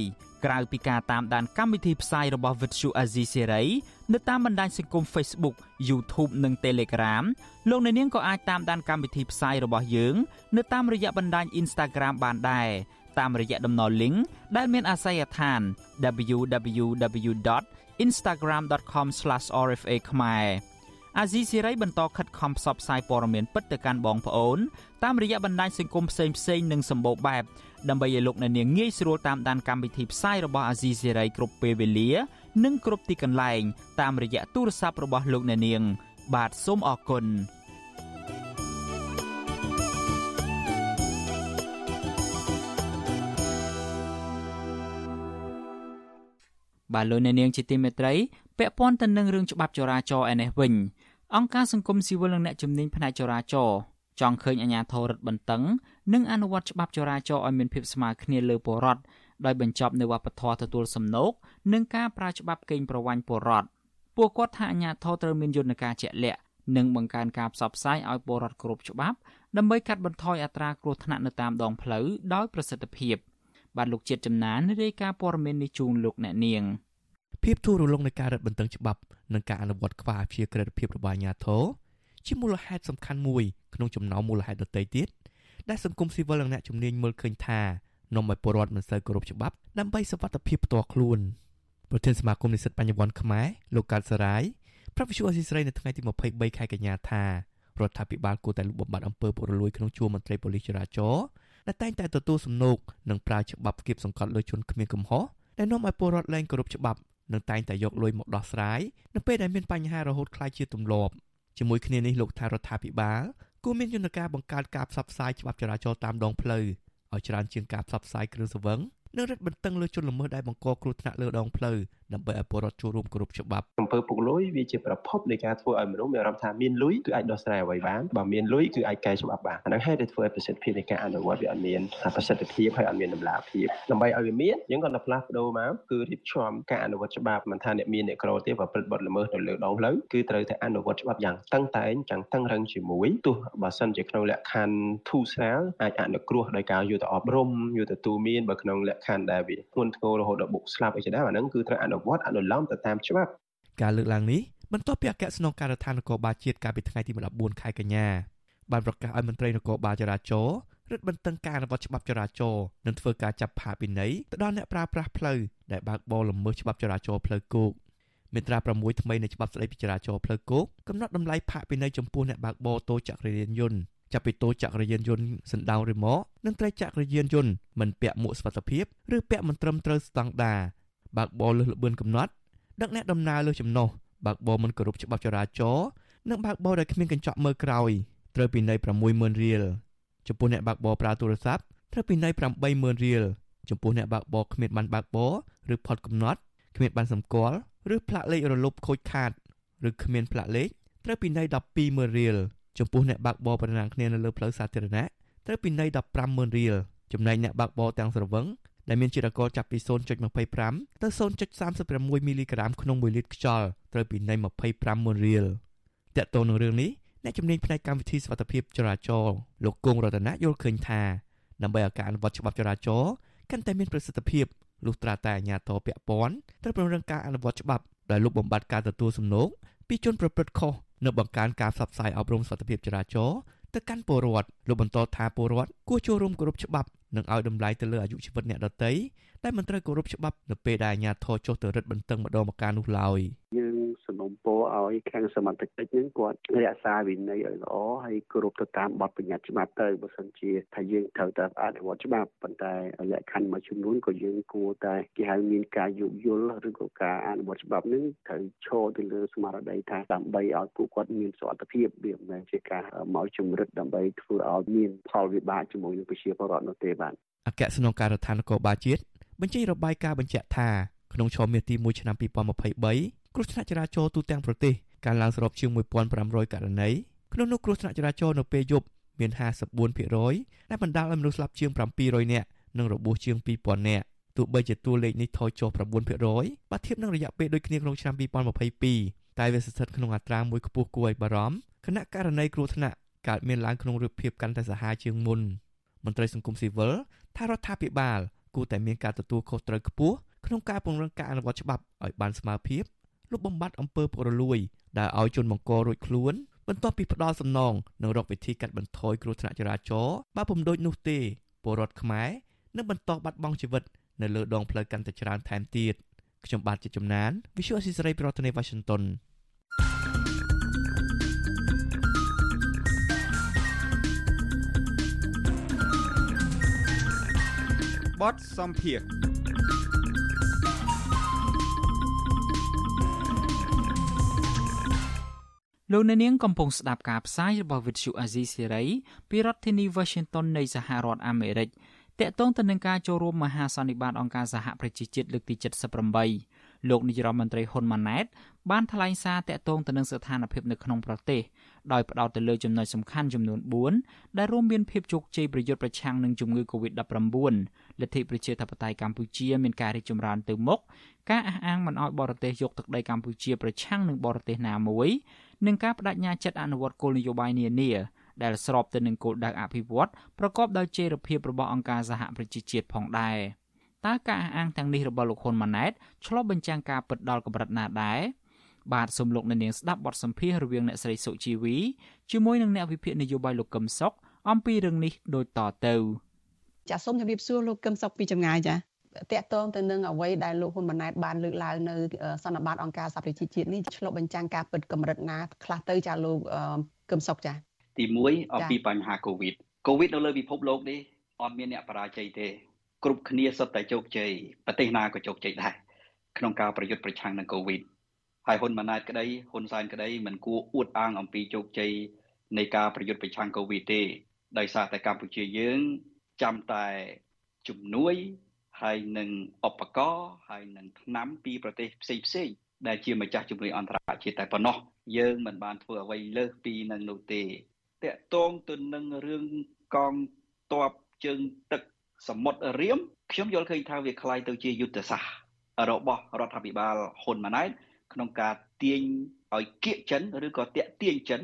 ក្រៅពីការតាមដានកម្មវិធីផ្សាយរបស់ Vuthu Azizi Serai នៅតាមបណ្ដាញសង្គម Facebook YouTube និង Telegram លោកអ្នកនាងក៏អាចតាមដានកម្មវិធីផ្សាយរបស់យើង នៅតាមរយៈបណ្ដាញ Instagram បានដែរតាមរយៈតំណ link ដែលមានអាសយដ្ឋាន www.instagram.com/rfa ខ្មែរអាស៊ីសេរីបន្តខិតខំផ្សព្វផ្សាយព័ត៌មានពិតទៅកាន់បងប្អូនតាមរយៈបណ្ដាញសង្គមផ្សេងផ្សេងនិងសម្បូរបែប ដើម្បីឲ្យលោកអ្នកនាងងាយស្រួលតាមដានកម្មវិធីផ្សាយរបស់អាស៊ីសេរីគ្រប់ពេលវេលា និងគ្រប់ទីកន្លែង តាមរយៈទូរស័ព្ទរបស់លោកអ្នកនាង បាទសូមអរគុណបាទលោកអ្នកនាងជាទីមេត្រីពាក់ព័ន្ធទៅនឹងរឿងច្បាប់ចរាចរណ៍ឯនេះវិញអង្គការសង្គមស៊ីវិលនិងអ្នកជំនាញផ្នែកចរាចរណ៍ចង់ឃើញអាជ្ញាធររដ្ឋបន្តឹង និងអនុវត្តច្បាប់ចរាចរណ៍ឲ្យមានភាពស្មើគ្នាលើពលរដ្ឋដោយបញ្ចប់នៅវប្បធម៌ទទួលសំណូកនិងការប្រើច្បាប់កេងប្រវ័ញ្ចពលរដ្ឋពួកគាត់ថាអាជ្ញាធរត្រូវមានយន្តការជាក់លាក់និងបង្កើនការផ្សព្វផ្សាយឲ្យពលរដ្ឋគ្រប់ច្បាប់ដើម្បីកាត់បន្ថយអត្រាគ្រោះថ្នាក់នៅតាមដងផ្លូវដោយប្រសិទ្ធភាពបាទលោកជាតិចំណានរាយការណ៍ព័ត៌មាននេះជូនលោកអ្នកនាងភាពទូរលងនៃការរឹតបន្តឹងច្បាប់និងការអនុវត្តខ្វះអព្យាក្រឹតភាពរបស់អាជ្ញាធរជាមូលហេតុសំខាន់មួយក្នុងចំណោមមូលហេតុដទៃទៀត ដែលសង្គមស៊ីវិលនិងអ្នកជំនាញមើលឃើញថានាំឲ្យពលរដ្ឋមិនសូវគោរពច្បាប់ដើម្បីសុវត្ថិភាពផ្ទាល់ខ្លួនប្រធានសមាគមនិស្សិតបញ្ញវន្តខ្មែរលោកកើតសរាយប្រាប់វិសុអសីស្រីនៅថ្ងៃទី23ខែកញ្ញាថារដ្ឋាភិបាលគួរតែលុបបំបាត់អំពើពុករលួយក្នុងជួរមន្ត្រីប៉ូលីសចរាចរណ៍ដែលតែងតែទទួលសំណូកនិងប្រើច្បាប់គៀបសង្កត់លើជនគ្មានកំហុសដែលនាំឲ្យពលរដ្ឋលែងគោរពច្បាប់និងតែងតែយកលុយមកដោះស្រាយនៅពេលដែលមានបញ្ហារហូតក្លាយជាទម្លាប់ជាមួយគ្នានេះលោកថារដ្ឋាភិបាល គួរមានយន្តការបង្កើតការផ្សព្វផ្សាយច្បាប់ចរាចរណ៍តាមដងផ្លូវឲ្យច្រើនជាងការផ្សព្វផ្សាយគ្រឿងសង្វឹងនិងរឹតបន្តឹងលើជនល្មើសដែលបង្កគ្រោះថ្នាក់លើដងផ្លូវ ដើម្បីឲ្យពលរដ្ឋចូលរួមគ្រប់ច្បាប់អំពើពុករលួយវាជាប្រភពនៃការធ្វើឲ្យមនុស្សមានអារម្មណ៍ថាមានលុយគឺអាចដោះស្រាយអ្វីបានបើមានលុយគឺអាចកែច្បាប់បានអាហ្នឹងហើយដែលធ្វើឲ្យប្រសិទ្ធភាពនៃការអនុវត្តវាអត់មានប្រសិទ្ធភាពហើយអត់មានតម្លាភាពដើម្បីឲ្យវាមានយើងគាត់តែផ្លាស់ប្ដូរមកគឺរៀបចំការអនុវត្តច្បាប់មិនថាអ្នកមានអ្នកក្រទេប្រព្រឹត្តបទល្មើសនៅលើដងផ្លូវគឺត្រូវតែអនុវត្តច្បាប់យ៉ាងតឹងតែងយ៉ាងតឹងរឹងជាមួយទោះបើសិនជាក្នុងលក្ខខណ្ឌធូរស្រាលអាចអនុគ្រោះដោយការយកទៅអប់រំយកទៅទូមានបើក្នុងលក្ខខណ្ឌដែលវាធ្ងន់ធ្ងររហូតដល់បុកស្លាប់អីជាដើមអាហ្នឹងគឺត្រូវអនុវត្តអនុលោមទៅតាមច្បាប់ការលើកឡើងនេះបន្ទាប់ពីអគ្គស្នងការដ្ឋាននគរបាលជាតិកាលពីថ្ងៃទី14ខែកញ្ញាបានប្រកាសឲ្យមន្ត្រីនគរបាលចរាចរណ៍រឹតបន្តឹងការអនុវត្តច្បាប់ចរាចរណ៍និងធ្វើការចាប់ផាកពិន័យទៅដល់អ្នកប្រើប្រាស់ផ្លូវដែលបើកបរល្មើសច្បាប់ចរាចរណ៍ផ្លូវគោកមាត្រា6ថ្មីនៃច្បាប់ស្តីពីចរាចរណ៍ផ្លូវគោកកំណត់តម្លៃផាកពិន័យចំពោះអ្នកបើកបរតូចចក្រយានយន្តចាប់ពីតូចចក្រយានយន្តសណ្ដោងឬមកនិងត្រីចក្រយានយន្តមិនពាក់មួកសុវត្ថិភាពឬពាក់មិនត្រឹមត្រូវស្តង់ដារ បើកបរលើសល្បឿនកំណត់ដឹកអ្នកដំណើរលើចំណុះបើកបរមិនគោរពច្បាប់ចរាចរណ៍និងបើកបរដោយគ្មានកញ្ចក់មើលក្រោយត្រូវពិន័យ60000រៀលចំពោះអ្នកបើកបរប្រើទូរស័ព្ទត្រូវពិន័យ80000រៀលចំពោះអ្នកបើកបរគ្មានបានបើកបរឬផុតកំណត់គ្មានបានសម្គាល់ឬផ្លាកលេខរលុបខូចខាតឬគ្មានផ្លាកលេខត្រូវពិន័យ120,000រៀលចំពោះអ្នកបើកបរប្រណាំងគ្នានៅលើផ្លូវសាធារណៈត្រូវពិន័យ150,000រៀលចំណែកអ្នកបើកបរទាំងស្រវឹង ដែលមានជាតិអាល់កុលចាប់ពី0.25ទៅ0.36មីលីក្រាមក្នុង1លីត្រខ្យល់ត្រូវពិន័យ25,000រៀលតកតទៅនឹងរឿងនេះអ្នកជំនាញផ្នែកកម្មវិធីសុវត្ថិភាពចរាចរណ៍លោកគង់រតនាយល់ឃើញថាដើម្បីឲ្យការអនុវត្តច្បាប់ចរាចរណ៍កាន់តែមានប្រសិទ្ធភាពលុះត្រាតែអាជ្ញាធរពាក់ព័ន្ធត្រូវពង្រឹងការអនុវត្តច្បាប់ដោយលុបបំបាត់ការទទួលសំណូកពីជនប្រព្រឹត្តខុសនិងបង្កើនការផ្សព្វផ្សាយអប់រំសុវត្ថិភាពចរាចរណ៍ ទៅកាន់ពលរដ្ឋលោកបន្តថាពលរដ្ឋគួរចូលរួមគោរពច្បាប់និងឲ្យតម្លៃទៅលើអាយុជីវិតអ្នកដទៃដែលមិនត្រូវគោរពច្បាប់នៅពេលដែលអាជ្ញាធរចុះទៅរឹតបន្តឹងម្ដងម្កាលនោះឡើយយើង សំណុំពរឲ្យខាងសមត្ថកិច្ចហ្នឹងគាត់រក្សាវិន័យឲ្យល្អហើយគ្រប់ទៅតាមបទបញ្ញត្តិច្បាប់ទៅបើសិនជាថាយើងត្រូវតែអនុវត្តច្បាប់ប៉ុន្តែលក្ខខណ្ឌមួយចំនួនក៏យើងគួរតែគេហៅមានការយោគយល់ឬក៏ការអនុវត្តច្បាប់ហ្នឹងត្រូវឈរទៅលើស្មារតីថាដើម្បីឲ្យពួកគាត់មានសុខភាពវាមិនមែនជាការមកជំរិតដើម្បីធ្វើឲ្យមានផលវិបាកជាមួយនឹងប្រជាពលរដ្ឋនោះទេបាទអគ្គស្នងការដ្ឋាននគរបាលជាតិបញ្ចេញរបាយការណ៍បញ្ជាក់ថាក្នុងឆមាសទី1ឆ្នាំ2023 គ្រោះថ្នាក់ចរាចរណ៍ទូទាំងប្រទេសកើនឡើងសរុបជាង1500ករណីក្នុងនោះគ្រោះថ្នាក់ចរាចរណ៍នៅពេលយប់មាន54%ដែលបណ្ដាលឲ្យមនុស្សស្លាប់ជាង700នាក់និងរបួសជាង2000នាក់ទោះបីជាតួលេខនេះថយចុះ9%បើធៀបនឹងរយៈពេលដូចគ្នាក្នុងឆ្នាំ2022តែវាស្ថិតក្នុងអត្រាមួយខ្ពស់គួរឲ្យបារម្ភគណៈករណីគ្រោះថ្នាក់កើតមានឡើងក្នុងរូបភាពកាន់តែសាហាវជាងមុនមន្ត្រីសង្គមស៊ីវិលថារដ្ឋាភិបាលគួរតែមានការទទួលខុសត្រូវខ្ពស់ក្នុងការពង្រឹងការអនុវត្តច្បាប់ឲ្យបានស្មើភាព លុបបំបាត់អំពើពុករលួយដែលឲ្យជនបង្ករួចខ្លួនបន្ទាប់ពីផ្ដាល់សំណងនិងរកវិធីកាត់បន្ថយគ្រោះថ្នាក់ចរាចរណ៍បើពុំដូចនោះទេពលរដ្ឋខ្មែរនឹងបន្តបាត់បង់ជីវិតនៅលើដងផ្លូវកាន់តែច្រើនថែមទៀតខ្ញុំបាទជាជំនាញ Visual Assisray ប្រធានាទី Washington បទសំភារ លោកអ្នកនាងកំពុងស្ដាប់ការផ្សាយរបស់ Vuthu Azizi Serai ពីរដ្ឋធានី Washington នៃសហរដ្ឋអាមេរិកតាក់ទងទៅនឹងការចូលរួមមហាសន្និបាតអង្គការសហប្រជាជាតិលើកទី78លោកនាយរដ្ឋមន្ត្រីហ៊ុនម៉ាណែតបានថ្លែងសារតាក់ទងទៅនឹងស្ថានភាពនៅក្នុងប្រទេសដោយផ្ដោតទៅលើចំណុចសំខាន់ចំនួន4ដែលរួមមានភាពជោគជ័យប្រយុទ្ធប្រឆាំងនឹងជំងឺ Covid-19 លទ្ធិប្រជាធិបតេយ្យកម្ពុជាមានការរីកចម្រើនទៅមុខការអះអាងមិនអោយបរទេសយកទឹកដីកម្ពុជាប្រឆាំងនឹងបរទេសណាមួយ និងការបដិញ្ញាចិត្តអនុវត្តគោលនយោបាយនានាដែលស្របទៅនឹងគោលដៅអភិវឌ្ឍប្រកបដោយចីរភាពរបស់អង្គការសហប្រជាជាតិផងដែរតើការអះអាងទាំងនេះរបស់លោកហ៊ុនម៉ាណែតឆ្លុះបញ្ចាំងការពិតដល់កម្រិតណាដែរបាទសូមលោកអ្នកនាងស្ដាប់បទសម្ភាសន៍រវាងអ្នកស្រីសុជីវីជាមួយនឹងអ្នកវិភាគនយោបាយលោកកឹមសុខអំពីរឿងនេះដូចតទៅចាសសូមជម្រាបសួរលោកកឹមសុខពីចម្ងាយចា តកតងទៅនឹងអ្វីដែលលោកហ៊ុនម៉ាណែតបានលើកឡើងនៅសន្និបាតអង្គការសហប្រជាជាតិនេះឆ្លុះបញ្ចាំងការពិតកម្រិតណាខ្លះទៅចាលោកកឹមសុខចាទី1អំពីបញ្ហាកូវីដកូវីដនៅលើពិភពលោកនេះអត់មានអ្នកបរាជ័យទេគ្រប់គ្នាសុទ្ធតែជោគជ័យប្រទេសណាក៏ជោគជ័យដែរក្នុងការប្រយុទ្ធប្រឆាំងនឹងកូវីដហើយហ៊ុនម៉ាណែតក្តីហ៊ុនសែនក្តីមិនគួរអួតអាងអំពីជោគជ័យនៃការប្រយុទ្ធប្រឆាំងកូវីដទេដោយសារតែកម្ពុជាយើងចាំតែជំនួយ ហើយនឹងឧបករណ៍ហើយនឹងថ្នាំពីប្រទេសផ្សេងផ្សេងដែលជាម្ចាស់ជំនួយអន្តរជាតិតែប៉ុណ្ណោះយើងមិនបានធ្វើអ្វីលើសពីនឹងនោះទេតកតងទៅនឹងរឿងកងទ័ពជើងទឹកសមុទ្ររៀមខ្ញុំយល់ឃើញថាវាคล้ายទៅជាយុទ្ធសាស្ត្ររបស់រដ្ឋាភិបាលហ៊ុនម៉ាណែតក្នុងការទាញឲ្យគៀកចិនឬក៏តាក់ទាញចិន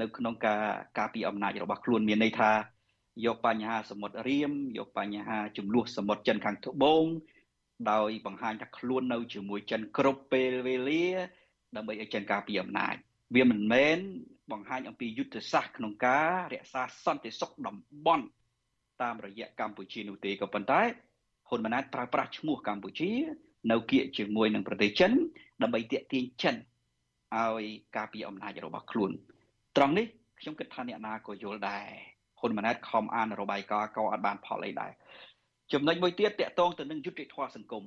នៅក្នុងការការពីអំណាចរបស់ខ្លួនមានន័យថា យកបញ្ហាសមុទ្ររៀមយកបញ្ហាចំនួនសមុទ្រចិនខាងត្បូងដោយបង្ហាញថាខ្លួននៅជាមួយចិនគ្រប់ពេលវេលា ដើម្បីឲ្យចិនការពីអំណាចវាមិនមែនបង្ហាញអំពីយុទ្ធសាស្ត្រក្នុងការរក្សាសន្តិសុខតំបន់តាមរយៈកម្ពុជានោះទេក៏ប៉ុន្តែហ៊ុនម៉ាណែតប្រើប្រាស់ឈ្មោះកម្ពុជា នៅគៀកជាមួយនឹងប្រទេសចិន ដើម្បីទាក់ទាញចិនឲ្យការពីអំណាចរបស់ខ្លួន ត្រង់នេះខ្ញុំគិតថាអ្នកណាក៏យល់ដែរ ហ៊ុនម៉ាណែតខំអានរបាយការណ៍ក៏អត់បានផលអីដែរចំណុចមួយទៀតតកតងទៅនឹងយុទ្ធធម៌សង្គម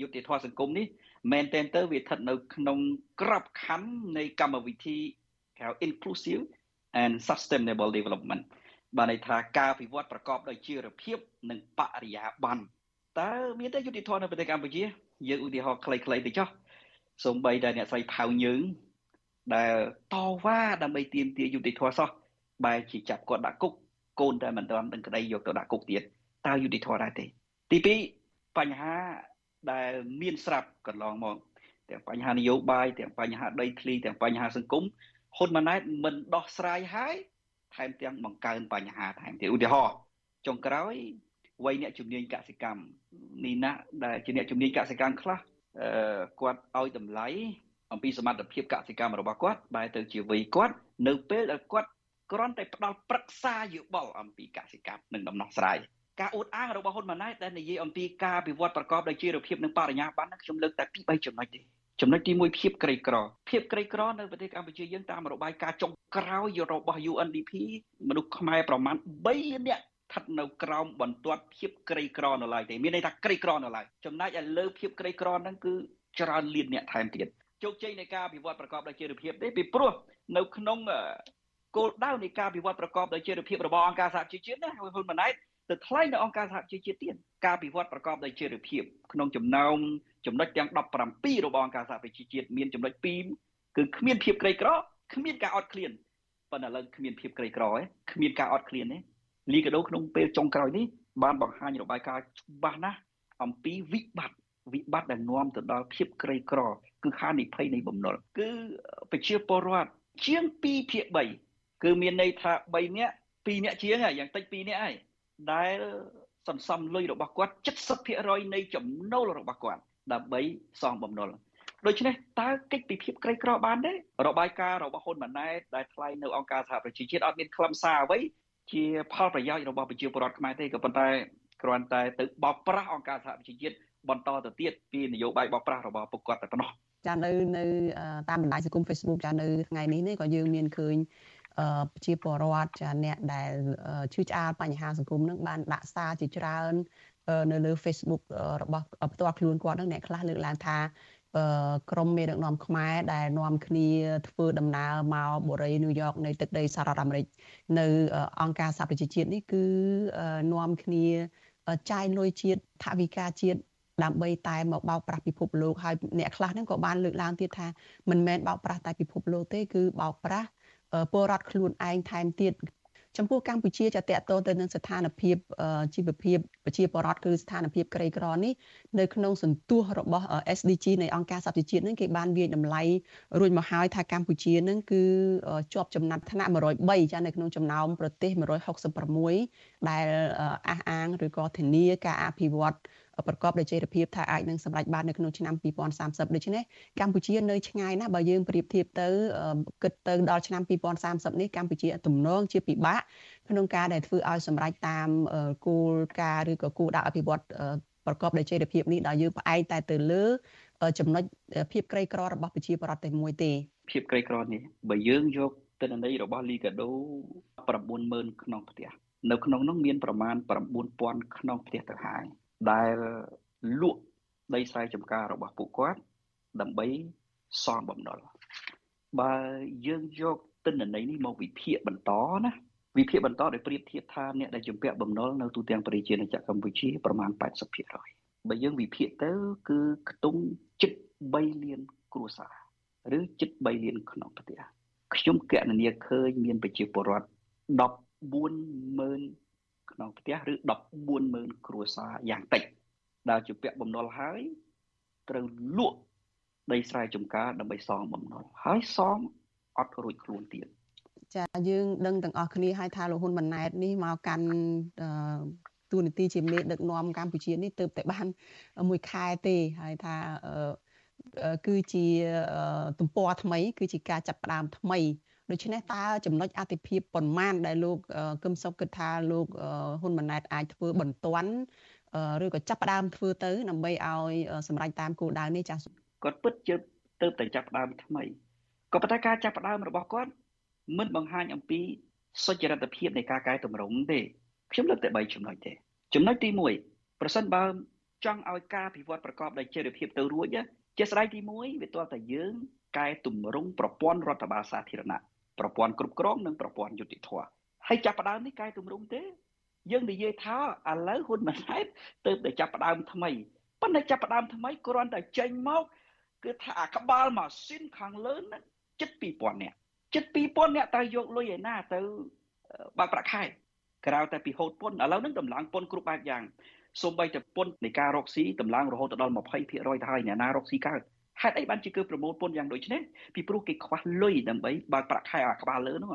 យុទ្ធធម៌សង្គមនេះមែនតែនទៅវាស្ថិតនៅក្នុងក្របខ័ណ្ឌនៃកម្មវិធីហៅ inclusive and sustainable development បានន័យថាការវិវត្តប្រកបដោយជីវភាពនិងបរិយាបន្នតើមានទេយុទ្ធធម៌នៅប្រទេសកម្ពុជាយើងឧទាហរណ៍ខ្លីៗទៅចុះសូម្បីតែអ្នកស្រីផៅយើងដែលតវ៉ាដើម្បីទាមទារយុត្តិធម៌សោះបែរជាចាប់គាត់ដាក់គុក កូនតែមិនទាន់ដឹងក្តីយកទៅដាក់គុកទៀតតើយុត្តិធម៌ដែរទេ ទី2បញ្ហាដែលមានស្រាប់កន្លងមកទាំងបញ្ហានយោបាយទាំងបញ្ហាដីធ្លីទាំងបញ្ហាសង្គមហ៊ុនម៉ាណែតមិនដោះស្រាយហើយថែមទាំងបង្កើនបញ្ហាថែមទៀតឧទាហរណ៍ចុងក្រោយវ័យអ្នកជំនាញកសិកម្មនេះណាដែលជាអ្នកជំនាញកសិកម្មខ្លះអឺគាត់ឲ្យតម្លៃអំពីសមត្ថភាពកសិកម្មរបស់គាត់បែរទៅជាវ័យគាត់នៅពេលដែលគាត់ គ្រាន់តែផ្ដល់ប្រឹក្សាយោបល់អំពីកសិកម្មនិងដំណោះស្រាយការអួតអាងរបស់ហ៊ុនម៉ាណែតដែលនិយាយអំពីការវិវត្តប្រកបដោយជីវភាពនិងបរិញ្ញាបត្រខ្ញុំលើកតែពីរបីចំណុចទេចំណុចទី1ភាពក្រីក្រភាពក្រីក្រនៅប្រទេសកម្ពុជាយើងតាមរបាយការណ៍ចុងក្រោយរបស់ UNDP មនុស្សខ្មែរប្រមាណ3នាក់ស្ថិតនៅក្រោមបន្ទាត់ភាពក្រីក្រនៅឡើយទេមានន័យថាក្រីក្រនៅឡើយចំណែកឯលើភាពក្រីក្រហ្នឹងគឺច្រើនលានអ្នកថែមទៀតជោគជ័យនៃការអភិវឌ្ឍប្រកបដោយចីរភាពទេពីព្រោះនៅក្នុង គោលដៅនៃការអភិវឌ្ឍប្រកបដោយចីរភាពរបស់អង្គការសហជីវជាតិណាហ៊ុនម៉ាណែតទៅថ្លែងនៅអង្គការសហជីវជាតិទៀតការអភិវឌ្ឍប្រកបដោយចីរភាពក្នុងចំណោមចំណុចទាំង17របស់អង្គការសហប្រជាជាតិមានចំណុច2គឺគ្មានភាពក្រីក្រគ្មានការអត់ឃ្លានប៉ុន្តែឥឡូវគ្មានភាពក្រីក្រទេគ្មានការអត់ឃ្លានទេលីកាដូក្នុងពេលចុងក្រោយនេះបានបង្ហាញរបាយការណ៍ច្បាស់ណាស់អំពីវិបត្តិវិបត្តិដែលនាំទៅដល់ភាពក្រីក្រ គឺហានិភ័យនៃបំណុលគឺប្រជាពលរដ្ឋជាង2ភាគ3 គឺមានន័យថា3នាក់2នាក់ជាងយ៉ាងតិច2នាក់ហើយដែលសន្សំលុយរបស់គាត់70%នៃចំណូលរបស់គាត់ដើម្បីសងបំណុលដូច្នេះតើកិច្ចពិភាក្សាក្រីក្របានទេរបាយការណ៍របស់ហ៊ុនម៉ាណែតដែលថ្លែងនៅអង្គការសហប្រជាជាតិអត់មានខ្លឹមសារអ្វីជាផលប្រយោជន៍របស់ប្រជាពលរដ្ឋខ្មែរទេក៏ប៉ុន្តែគ្រាន់តែទៅបោកប្រាស់អង្គការសហប្រជាជាតិបន្តទៅទៀតពីនយោបាយបោកប្រាស់របស់ពួកគាត់តែប៉ុណ្ណោះចានៅនៅតាមបណ្ដាញសង្គម Facebook ចានៅថ្ងៃនេះនេះក៏យើងមានឃើញ ប្រជាពលរដ្ឋចាអ្នកដែលឈឺឆ្អាលបញ្ហាសង្គមនឹងបានដាក់សារជាច្រើននៅលើ Facebook របស់ផ្ទាល់ខ្លួនគាត់នឹងអ្នកខ្លះលើកឡើងថាក្រមមេដឹកនាំខ្មែរដែលនាំគ្នាធ្វើដំណើរមកបូរីញូវយ៉កនៃទឹកដីសហរដ្ឋអាមេរិកនៅអង្គការសហប្រជាជាតិនេះគឺនាំគ្នាចាយលុយជាតិថវិកាជាតិដើម្បីតែមកបោកប្រាស់ពិភពលោកហើយអ្នកខ្លះហ្នឹងក៏បានលើកឡើងទៀតថាមិនមែនបោកប្រាស់តែពិភពលោកទេគឺបោកប្រាស់ ពលរដ្ឋខ្លួនឯងថែមទៀតចំពោះកម្ពុជាจะតកតទៅនឹងស្ថានភាពជីវភាពប្រជាពលរដ្ឋគឺស្ថានភាពក្រីក្រនេះនៅក្នុងសន្ទុះរបស់ SDG នៃអង្គការសហប្រជាជាតិនឹងគេបានវាយតម្លៃរួចមកហើយថាកម្ពុជានឹងគឺជាប់ចំណាត់ថ្នាក់103ចានៅក្នុងចំណោមប្រទេស166ដែលអះអាងឬក៏ធានាការអភិវឌ្ឍ ប្រកបដោយចីរភាពថាអាចនឹងសម្រេចបាននៅក្នុងឆ្នាំ2030ដូច្នេះកម្ពុជានៅឆ្ងាយណាស់បើយើងប្រៀបធៀបទៅគិតទៅដល់ឆ្នាំ2030នេះកម្ពុជាទំនងជាពិបាកក្នុងការដែលធ្វើឲ្យសម្រេចតាមគោលការណ៍ឬក៏គោលដៅអភិវឌ្ឍប្រកបដោយចីរភាពនេះដល់យើងផ្អែកតែទៅលើចំណុចភាពក្រីក្ររបស់ប្រជាពលរដ្ឋតែមួយទេភាពក្រីក្រនេះបើយើងយកទិន្នន័យរបស់ Liga do 90000ក្នុងផ្ទះនៅក្នុងនោះមានប្រមាណ9000ក្នុងផ្ទះទៅហើយ ដែលលក់ដីស្រែចម្ការរបស់ពួកគាត់ដើម្បីសងបំណុលបើយើងយកទិន្នន័យនេះមកវិភាគបន្តណាវិភាគបន្តដោយប្រៀបធៀបថាអ្នកដែលជំពាក់បំណុលនៅទូទាំងប្រជាជាតិកម្ពុជាប្រមាណ80%បើយើងវិភាគទៅគឺខ្ទង់ជិត3លានគ្រួសារឬជិត3លានក្នុងប្រទេសខ្ញុំកណនាឃើញមានប្រជាពលរដ្ឋ140,000 ក្នុងផ្ទះឬ140,000គ្រួសារយ៉ាងតិចដែលជាពាក់បំណុលហើយត្រូវលក់ដីស្រែចម្ការដើម្បីសងបំណុលហើយសងអត់រួចខ្លួនទៀតចាយើងដឹងទាំងអស់គ្នាហើយថាលោកហ៊ុនម៉ាណែតនេះមកកាន់ទូនីតិជាមេដឹកនាំកម្ពុជានេះទៅតែបានមួយខែទេហើយថាគឺជាទំព័រថ្មី គឺជាការចាប់ផ្ដើមថ្មី ដូច្នេះតើចំណុចអតិភិបប៉ុន្មានដែលលោកកឹមសុខគិតថាលោកហ៊ុនម៉ាណែតអាចធ្វើបន្ទាន់ឬក៏ចាប់ផ្ដើមធ្វើទៅដើម្បីឲ្យសម្រេចតាមគោលដៅនេះចាស់គាត់ពិតជើទៅតែចាប់ផ្ដើមថ្មីក៏ប៉ុន្តែការចាប់ផ្ដើមរបស់គាត់មិនបង្ហាញអំពីសុចរិតភាពនៃការកែតម្រង់ទេខ្ញុំលើកតែ3ចំណុចទេចំណុចទី1ប្រសិនបើចង់ឲ្យការអភិវឌ្ឍប្រកបដោយចីរភាពទៅរួចជាស្ដេចទី1វាទាល់តែយើងកែតម្រង់ប្រព័ន្ធរដ្ឋបាលសាធារណៈ ប្រព័ន្ធគ្រប់គ្រងនិងប្រព័ន្ធយុតិធធហើយចាប់ផ្ដើមនេះកែតម្រង់ទេយើងនិយាយថាឥឡូវហ៊ុនម៉ាណែតទៅតែចាប់ផ្ដើមថ្មីប៉ុន្តែចាប់ផ្ដើមថ្មីគ្រាន់តែចេញមកគឺថាអាក្បាលម៉ាស៊ីនខាងលើហ្នឹងជិត2000នាក់ជិត2000នាក់តើយកលុយឯណាទៅបើកប្រាក់ខែក្រៅតែពីហូតពន្ធឥឡូវហ្នឹងតម្លើងពន្ធគ្រប់បែបយ៉ាងសូម្បីតែពន្ធនៃការរកស៊ីតម្លើងរហូតដល់20%ទៅហើយអ្នកណារកស៊ីកើត ហេតុអីបានជាគឺប្រមូលពន្ធយ៉ាងដូចនេះពីព្រោះគេខ្វះលុយដើម្បីបើកប្រាក់ខែអាក្បាលលើនោះ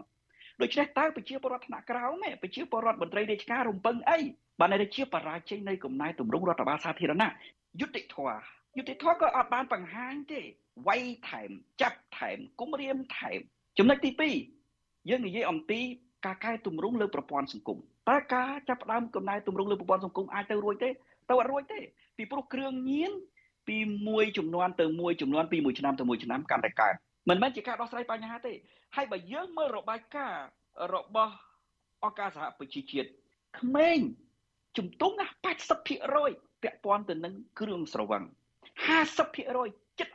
ដូច្នេះតើប្រជាពលរដ្ឋថ្នាក់ក្រោមឯប្រជាពលរដ្ឋមន្ត្រីរាជការរំពឹងអីបានតែជាបរាជ័យនៃកំណែទម្រង់រដ្ឋបាលសាធារណៈយុតិធធយុតិធធក៏អត់បានបង្ហាញទេវាយថែមចាប់ថែមគុំរៀមថែមចំណុចទី2យើងនិយាយអំពីការកែទម្រង់លើប្រព័ន្ធសង្គមតើការចាប់ផ្ដើមកំណែទម្រង់លើប្រព័ន្ធសង្គមអាចទៅរួចទេទៅអត់រួចទេពីព្រោះគ្រឿងញៀន ពីមួយចំនួនទៅមួយចំនួនពីមួយឆ្នាំទៅមួយឆ្នាំកាន់តែកើនមិនមែនជាការដោះស្រាយបញ្ហាទេហើយបើយើងមើលរបាយការណ៍របស់អង្គការសហប្រជាជាតិក្មេងជំទង់ណា80%ពាក់ព័ន្ធទៅនឹងគ្រឿងស្រវឹង50%ជិត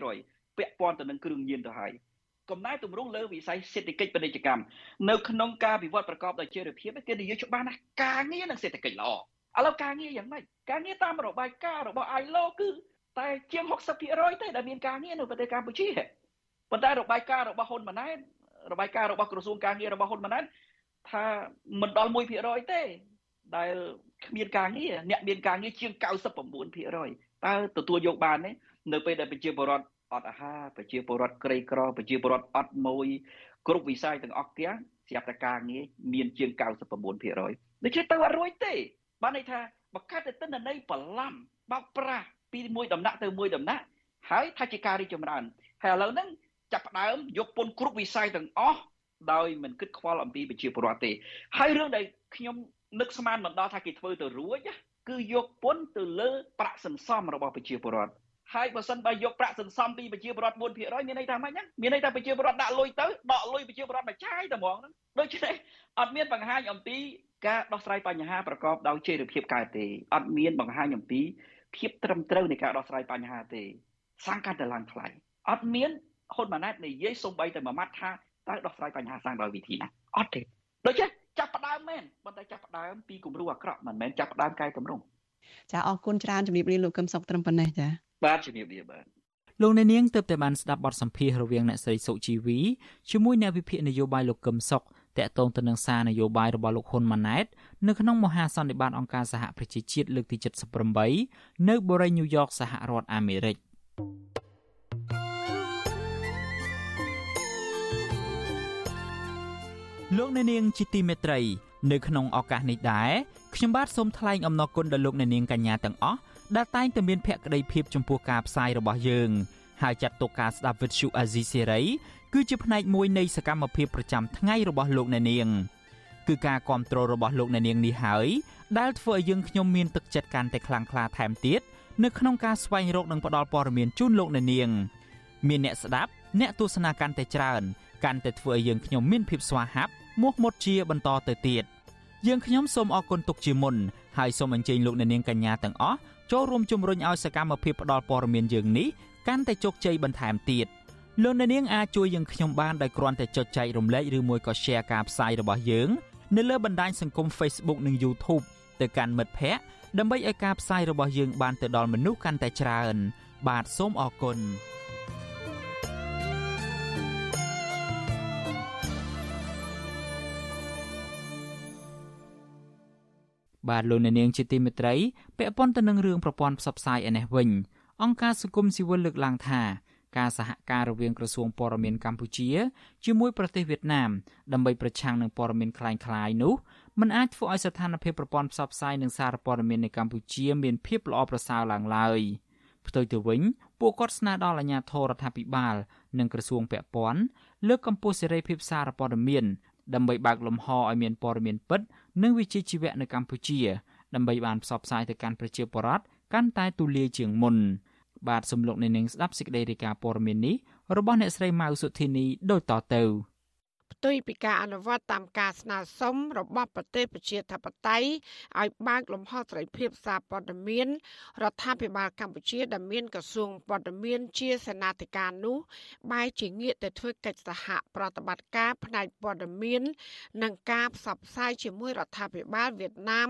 50%ពាក់ព័ន្ធទៅនឹងគ្រឿងញៀនទៅហើយកំណែទម្រង់លើវិស័យសេដ្ឋកិច្ចពាណិជ្ជកម្មនៅក្នុងការវិវត្តប្រកបដោយចីរភាពគេនិយាយច្បាស់ណាស់ការងារនិងសេដ្ឋកិច្ចល្អ ឥឡូវការងារយ៉ាងម៉េចការងារតាមរបាយការណ៍របស់ ILO គឺតែជាង60%ទេដែលមានការងារនៅប្រទេសកម្ពុជាប៉ុន្តែរបាយការណ៍របស់ហ៊ុនម៉ាណែតរបាយការណ៍របស់ក្រសួងការងាររបស់ហ៊ុនម៉ាណែតថាមិនដល់1%ទេដែលគ្មានការងារអ្នកមានការងារជាង99%តើទទួលយកបានទេនៅពេលដែលប្រជាពលរដ្ឋអត់អាហារប្រជាពលរដ្ឋក្រីក្រប្រជាពលរដ្ឋអត់ម៉ួយគ្រប់វិស័យទាំងអស់ទាំងស្រាប់តែការងារមានជាង99%ដូច្នេះទៅអត់រួចទេ បានន័យថាបើកាត់ទៅទិន្នន័យបន្លំបោកប្រាស់ពីមួយដំណាក់ទៅមួយដំណាក់ហើយថាជាការរីចម្រើនហើយឥឡូវហ្នឹងចាប់ផ្ដើមយកពន្ធគ្រប់វិស័យទាំងអស់ដោយមិនគិតខ្វល់អំពីប្រជាពលរដ្ឋទេ ហើយរឿងដែលខ្ញុំនឹកស្មានមិនដល់ថាគេធ្វើទៅរួចគឺយកពន្ធទៅលើប្រាក់សន្សំរបស់ប្រជាពលរដ្ឋហើយបើសិនបើយកប្រាក់សន្សំពីប្រជាពលរដ្ឋ4%មានន័យថាម៉េចហ្នឹងមានន័យថាប្រជាពលរដ្ឋដាក់លុយទៅដកលុយប្រជាពលរដ្ឋមកចាយតែហ្មងហ្នឹងដូច្នេះអត់មានបង្ហាញអំពី ការដោះស្រាយបញ្ហាប្រកបដោយចីរភាពកើតទេអត់មានបង្ហាញអំពីភាពត្រឹមត្រូវនៃការដោះស្រាយបញ្ហាទេសាំងកាន់តែឡើងថ្លៃអត់មានហ៊ុនម៉ាណែតនិយាយសូម្បីតែមួយម៉ាត់ថាតើដោះស្រាយបញ្ហាសាំងដោយវិធីណាអត់ទេដូច្នេះចាប់ផ្ដើមមែនប៉ុន្តែចាប់ផ្ដើមពីគំរូអាក្រក់មិនមែនចាប់ផ្ដើមកែតម្រង់ចាអរគុណច្រើនជំរាបលាលោកកឹមសុខត្រឹមប៉ុណ្ណេះចាបាទជំរាបលាបាទលោកអ្នកនាងទើបតែបានស្ដាប់បទសម្ភាសន៍រវាងអ្នកស្រីសុជីវីជាមួយអ្នកវិភាគនយោបាយលោកកឹមសុខ តកតងទៅនឹងសារនយោបាយរបស់លោកហ៊ុនម៉ាណែតនៅក្នុងមហាសន្និបាតអង្គការសហប្រជាជាតិលើកទី78នៅបូរីញូវយ៉កសហរដ្ឋអាមេរិកលោកអ្នកនាងជាទីមេត្រី នៅក្នុងឱកាសនេះដែរខ្ញុំបាទសូមថ្លែងអំណរគុណដល់លោកអ្នកនាងកញ្ញាទាំងអស់ដែលតែងតែមានភក្ដីភាពចំពោះការផ្សាយរបស់យើងហើយចាត់ទុកការស្ដាប់វិទ្យុអាស៊ីសេរី គឺជាផ្នែកមួយនៃសកម្មភាពប្រចាំថ្ងៃរបស់លោកអ្នកនាងគឺការគ្រប់គ្រងរបស់លោកអ្នកនាងនេះហើយដែលធ្វើឲ្យយើងខ្ញុំមានទឹកចិត្តកាន់តែខ្លាំងក្លាថែមទៀតនៅក្នុងការស្វែងរកនិងផ្តល់ព័ត៌មានជូនលោកអ្នកនាង មានអ្នកស្ដាប់អ្នកទស្សនាកាន់តែច្រើនកាន់តែធ្វើឲ្យយើងខ្ញុំមានភាពស្វាហាប់មោះមុតជាបន្តទៅទៀតយើងខ្ញុំសូមអរគុណទុកជាមុនហើយសូមអញ្ជើញលោកអ្នកនាងកញ្ញាទាំងអស់ចូលរួមជំរុញឲ្យសកម្មភាពផ្តល់ព័ត៌មានយើងនេះកាន់តែជោគជ័យបន្ថែមទៀត លោកអ្នកនាងអាចជួយយើងខ្ញុំបានដោយគ្រាន់តែចុចចែករំលែកឬមួយក៏ Share ការផ្សាយរបស់យើងនៅលើបណ្ដាញសង្គម Facebook និង YouTube ទៅកាន់មិត្តភ័ក្តិដើម្បីឲ្យការផ្សាយរបស់យើងបានទៅដល់មនុស្សកាន់តែច្រើន បាទសូមអរគុណបាទលោកអ្នកនាងជាទីមេត្រីពាក់ព័ន្ធទៅនឹងរឿងប្រព័ន្ធផ្សព្វផ្សាយឯនេះវិញអង្គការសង្គមស៊ីវិលលើកឡើងថា ការសហការរវាងក្រសួងព័ត៌មានកម្ពុជាជាមួយប្រទេសវៀតណាមដើម្បីប្រឆាំងនឹងព័ត៌មានคล้ายៗនោះมันអាចធ្វើឲ្យស្ថានភាពប្រព័ន្ធផ្សព្វផ្សាយនិងសារព័ត៌មាននៅកម្ពុជាមានភាពល្អប្រសើរឡើងឡើយផ្ទុយទៅវិញពួកគាត់ស្នើដល់អាជ្ញាធររដ្ឋាភិបាលនិងក្រសួងពាក់ព័ន្ធលើកកម្ពស់សេរីភាពសារព័ត៌មានដើម្បីបើកលំហឲ្យមានព័ត៌មានពិតនិងវិជ្ជាជីវៈនៅកម្ពុជាដើម្បីបានផ្សព្វផ្សាយទៅកាន់ប្រជាពលរដ្ឋកាន់តែទូលាយជាងមុន បាទសំលោកនៅនឹងស្ដាប់សេចក្តីរាយការណ៍ព័ត៌មាននេះរបស់អ្នកស្រីម៉ៅសុធីនីដូចតទៅ ផ្ទុយពីការអនុវត្តតាមការស្នើសុំរបស់ប្រទេសប្រជាធិបតេយ្យឲ្យបើកលំហសេរីភាពសារព័ត៌មានរដ្ឋាភិបាលកម្ពុជាដែលមានក្រសួងព័ត៌មានជាសេនាធិការនោះបែរជាងាកទៅធ្វើកិច្ចសហប្រតិបត្តិការផ្នែកព័ត៌មាននិងការផ្សព្វផ្សាយជាមួយរដ្ឋាភិបាលវៀតណាម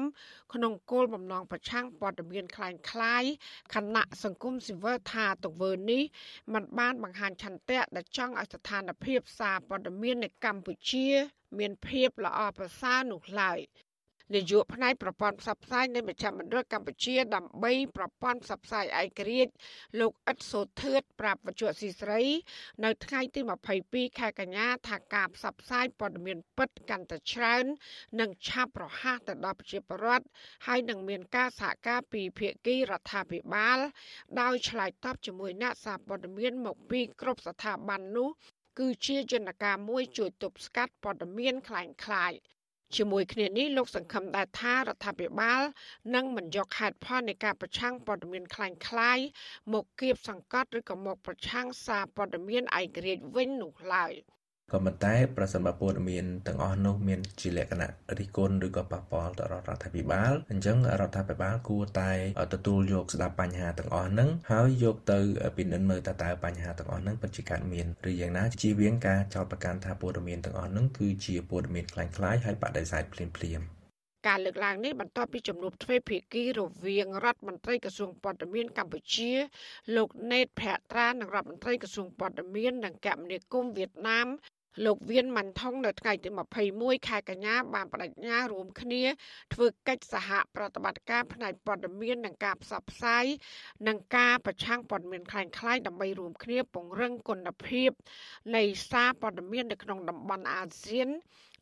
ក្នុងគោលបំណងប្រឆាំងព័ត៌មានคล้ายៗខណៈសង្គមស៊ីវិលថាទង្វើនេះมันបានបង្ហាញឆន្ទៈដែលចង់ឲ្យស្ថានភាពសារព័ត៌មាននៅកម្ពុជា ្ពុជាមានភាពល្អប្រសើរនោះឡើយនាយកផ្នែកប្រព័ន្ធផ្សព្វផ្សាយនៃមជ្ឈមណ្ឌលកម្ពុជាដើម្បីប្រព័ន្ធផ្សព្វផ្សាយឯករាជ្យលោកអ៊ិតសូធឿតប្រាប់វិទ្យុស៊ីស្រី នៅថ្ងៃទី22ខែកញ្ញាថាការផ្សព្វផ្សាយព័ត៌មានពិតកាន់តែច្រើននិងឆាប់រហ័សទៅដល់ប្រជាពលរដ្ឋហើយនឹងមានការសហការពីភាគីរដ្ឋាភិបាល ដោយឆ្លើយតបជាមួយអ្នកសារព័ត៌មានមកពីគ្រប់ស្ថាប័ននោះ គឺជាយន្តការមួយជួយទប់ស្កាត់ព័ត៌មានคล้ายៗ ជាមួយគ្នានេះលោកសង្ឃឹមដែរថារដ្ឋាភិបាលនឹងមិនយកហេតុផលនៃការប្រឆាំងព័ត៌មានคล้ายៗមកគៀបសង្កត់ឬក៏មកប្រឆាំងសារព័ត៌មានឯករាជ្យវិញនោះឡើយ។ ក៏ប៉ុន្តែប្រសិនបើព័ត៌មានទាំងអស់នោះមានជាលក្ខណៈរិះគន់ឬក៏ប៉ះពាល់ទៅរដ្ឋាភិបាលអញ្ចឹងរដ្ឋាភិបាលគួរតែទទួលយកស្ដាប់បញ្ហាទាំងអស់ហ្នឹងហើយយកទៅពិនិត្យមើលតើតើបញ្ហាទាំងអស់ហ្នឹងពិតជាកើតមានឬយ៉ាងណាជៀសវាងការចោទប្រកាន់ថាព័ត៌មានទាំងអស់ហ្នឹងគឺជាព័ត៌មានคล้ายៗហើយបដិសេធភ្លាមៗការលើកឡើងនេះបន្ទាប់ពីជំនួបទ្វេភាគីរវាងរដ្ឋមន្ត្រីក្រសួងព័ត៌មានកម្ពុជា លោកណេតភក្ត្រានិងរដ្ឋមន្ត្រីក្រសួងព័ត៌មាននិងគមនាគមន៍វៀតណាម លោកវៀនម៉ាន់ថុងនៅថ្ងៃទី21ខែកញ្ញាបានបដិញ្ញារួមគ្នាធ្វើកិច្ចសហប្រតិបត្តិការផ្នែកព័ត៌មាននិងការផ្សព្វផ្សាយនិងការប្រឆាំងព័ត៌មានคล้ายៗដើម្បីរួមគ្នាពង្រឹងគុណភាពនៃសារព័ត៌មាននៅក្នុងតំបន់អាស៊ាន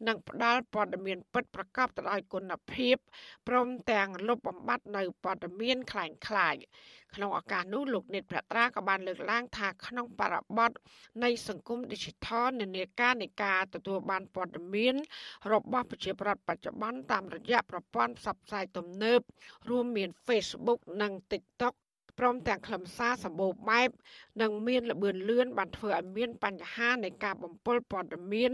និងផ្ដល់ព័ត៌មានពិតប្រាកដទៅដោយគុណភាពព្រមទាំងលុបបំបាត់នៅព័ត៌មានคล้ายៗ ក្នុងឱកាសនោះលោកនេតភត្រាក៏បានលើកឡើងថាក្នុងបរិបទនៃសង្គម Digital នានាការនៃការទទួលបានព័ត៌មានរបស់ប្រជាប្រដ្ឋបច្ចុប្បន្នតាមរយៈប្រព័ន្ធផ្សព្វផ្សាយទំនើបរួមមាន Facebook និង TikTok ព្រមទាំងខ្លឹមសារសម្បូរបែបនិងមានល្បឿនលឿនបានធ្វើឲ្យមានបញ្ហានៃការបំពុលព័ត៌មាន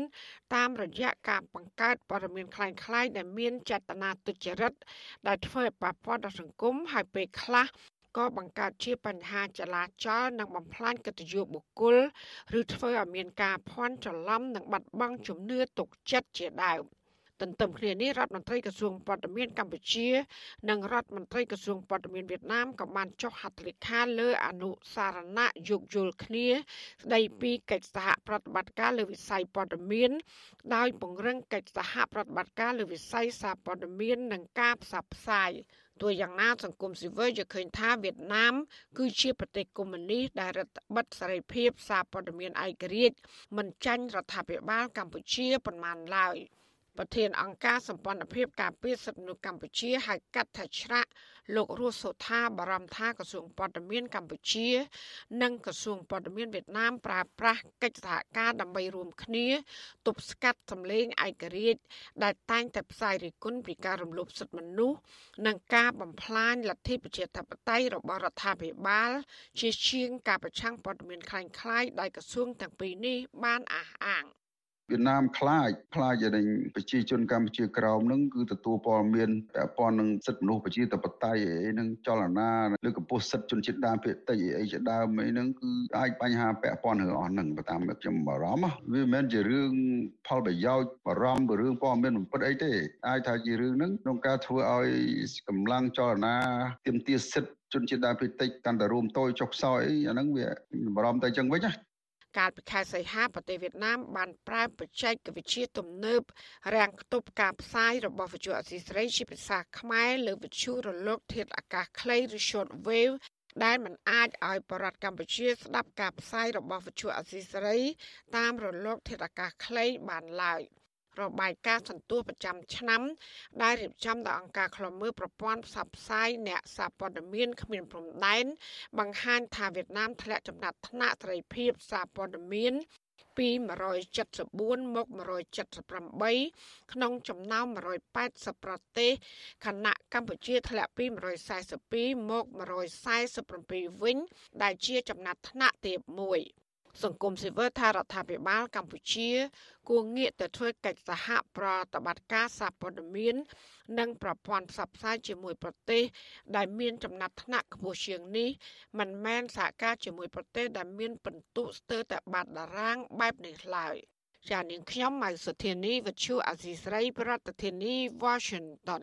តាមរយៈការបង្កើតព័ត៌មានคล้ายៗដែលមានចេតនាទុច្ចរិតដែលធ្វើឲ្យប៉ះពាល់ដល់សង្គមហើយពេលខ្លះ ក៏បង្កើតជាបញ្ហាចលាចលនិងបំផ្លាញកិត្តិយសបុគ្គលឬធ្វើឲ្យមានការភ័ន្តច្រឡំនិងបាត់បង់ជំនឿទុកចិត្តជាដើមទន្ទឹមគ្នានេះរដ្ឋមន្ត្រីក្រសួងព័ត៌មានកម្ពុជា និងរដ្ឋមន្ត្រីក្រសួងព័ត៌មានវៀតណាមក៏បានចុះហត្ថលេខាលើអនុសារណៈយោគយល់គ្នា ស្ដីពីកិច្ចសហប្រតិបត្តិការលើវិស័យព័ត៌មាន ដោយពង្រឹងកិច្ចសហប្រតិបត្តិការលើវិស័យសារព័ត៌មាន និងការផ្សព្វផ្សាយ ទោះយ៉ាងណាសង្គមស៊ីវិលយល់ឃើញថាវៀតណាម គឺជាប្រទេសកុម្មុយនីសដែលរដ្ឋបិទសេរីភាពសារព័ត៌មានឯករាជ្យមិនចាញ់រដ្ឋាភិបាលកម្ពុជាប៉ុន្មានឡើយ។ ប្រធានអង្គការសម្ព័ន្ធភាពការពារសិទ្ធិមនុស្សកម្ពុជាហៅកាត់ថាឆ្រាក់លោករស់សូថាបារម្ភថាក្រសួងព័ត៌មានកម្ពុជា និងក្រសួងព័ត៌មានវៀតណាមប្រើប្រាស់កិច្ចសហការដើម្បីរួមគ្នាទប់ស្កាត់សម្លេងឯករាជ្យដែលតែងតែផ្សាយរិះគន់ពីការរំលោភសិទ្ធិមនុស្សនិងការបំផ្លាញលទ្ធិប្រជាធិបតេយ្យរបស់រដ្ឋាភិបាលជាជាងការប្រឆាំងព័ត៌មានคล้ายៗដោយក្រសួងទាំងពីរនេះបានអះអាង វៀតណាមខ្លាចខ្លាចឲ្យប្រជាជនកម្ពុជាក្រោមនឹងគឺទទួលព័ត៌មានពាក់ព័ន្ធនឹងសិទ្ធិមនុស្សប្រជាធិបតេយ្យអីនឹងចលនាឬកម្ពុជាសិទ្ធិជនជាតិដើមភាគតិចអីជាដើមអីហ្នឹងគឺអាចបញ្ហាពាក់ព័ន្ធរឿងអស់ហ្នឹងតាមខ្ញុំបារម្ភវាមិនមែនជារឿងផលប្រយោជន៍បារម្ភរឿងព័ត៌មានបំពិតអីទេអាចថាជារឿងហ្នឹងក្នុងការធ្វើឲ្យកម្លាំងចលនាទាមទារសិទ្ធិជនជាតិដើមភាគតិចកាន់តែរួមតូចចុះខ្សោយអីអាហ្នឹងវាបារម្ភតែអញ្ចឹងវិញណា កាលពីខែសីហាប្រទេសវៀតណាមបានប្រើបច្ចេកវិទ្យាទំនើបរាំងខ្ទប់ការផ្សាយរបស់វិទ្យុអស៊ីសេរីជាភាសាខ្មែរលើវិទ្យុរលក ធាតុអាកាសខ្លីឬ short wave ដែលมันអាចឲ្យបរដ្ឋកម្ពុជាស្ដាប់ការផ្សាយរបស់វិទ្យុអស៊ីសេរី តាមរលកធាតុអាកាសខ្លីបានឡើយ។ របាយការណ៍សន្ទុះប្រចាំឆ្នាំ ដែលរៀបចំដោយអង្គការឃ្លាំមើលប្រព័ន្ធផ្សព្វផ្សាយអ្នកសារព័ត៌មានគ្មានព្រំដែនបង្ហាញថាវៀតណាមធ្លាក់ចំណាត់ថ្នាក់សេរីភាពសារព័ត៌មានពី174មក178ក្នុងចំណោម180ប្រទេសខណៈកម្ពុជាធ្លាក់ពី142មក147វិញ ដែលជាចំណាត់ថ្នាក់ទាបមួយ សង្គមស៊ីវិលថារដ្ឋាភិបាលកម្ពុជា គួរងាកទៅធ្វើកិច្ចសហប្រតិបត្តិការសារព័ត៌មាន និងប្រព័ន្ធផ្សព្វផ្សាយជាមួយប្រទេស ដែលមានចំណាត់ថ្នាក់ខ្ពស់ជាងនេះមិនមែនសហការជាមួយប្រទេសដែលមានពិន្ទុស្ទើរតែបាត់តារាងបែបនេះឡើយចានាងខ្ញុំម៉ៅសុធានីវិទ្យុអាស៊ីស្រី ប្រធានាធិបតី Washington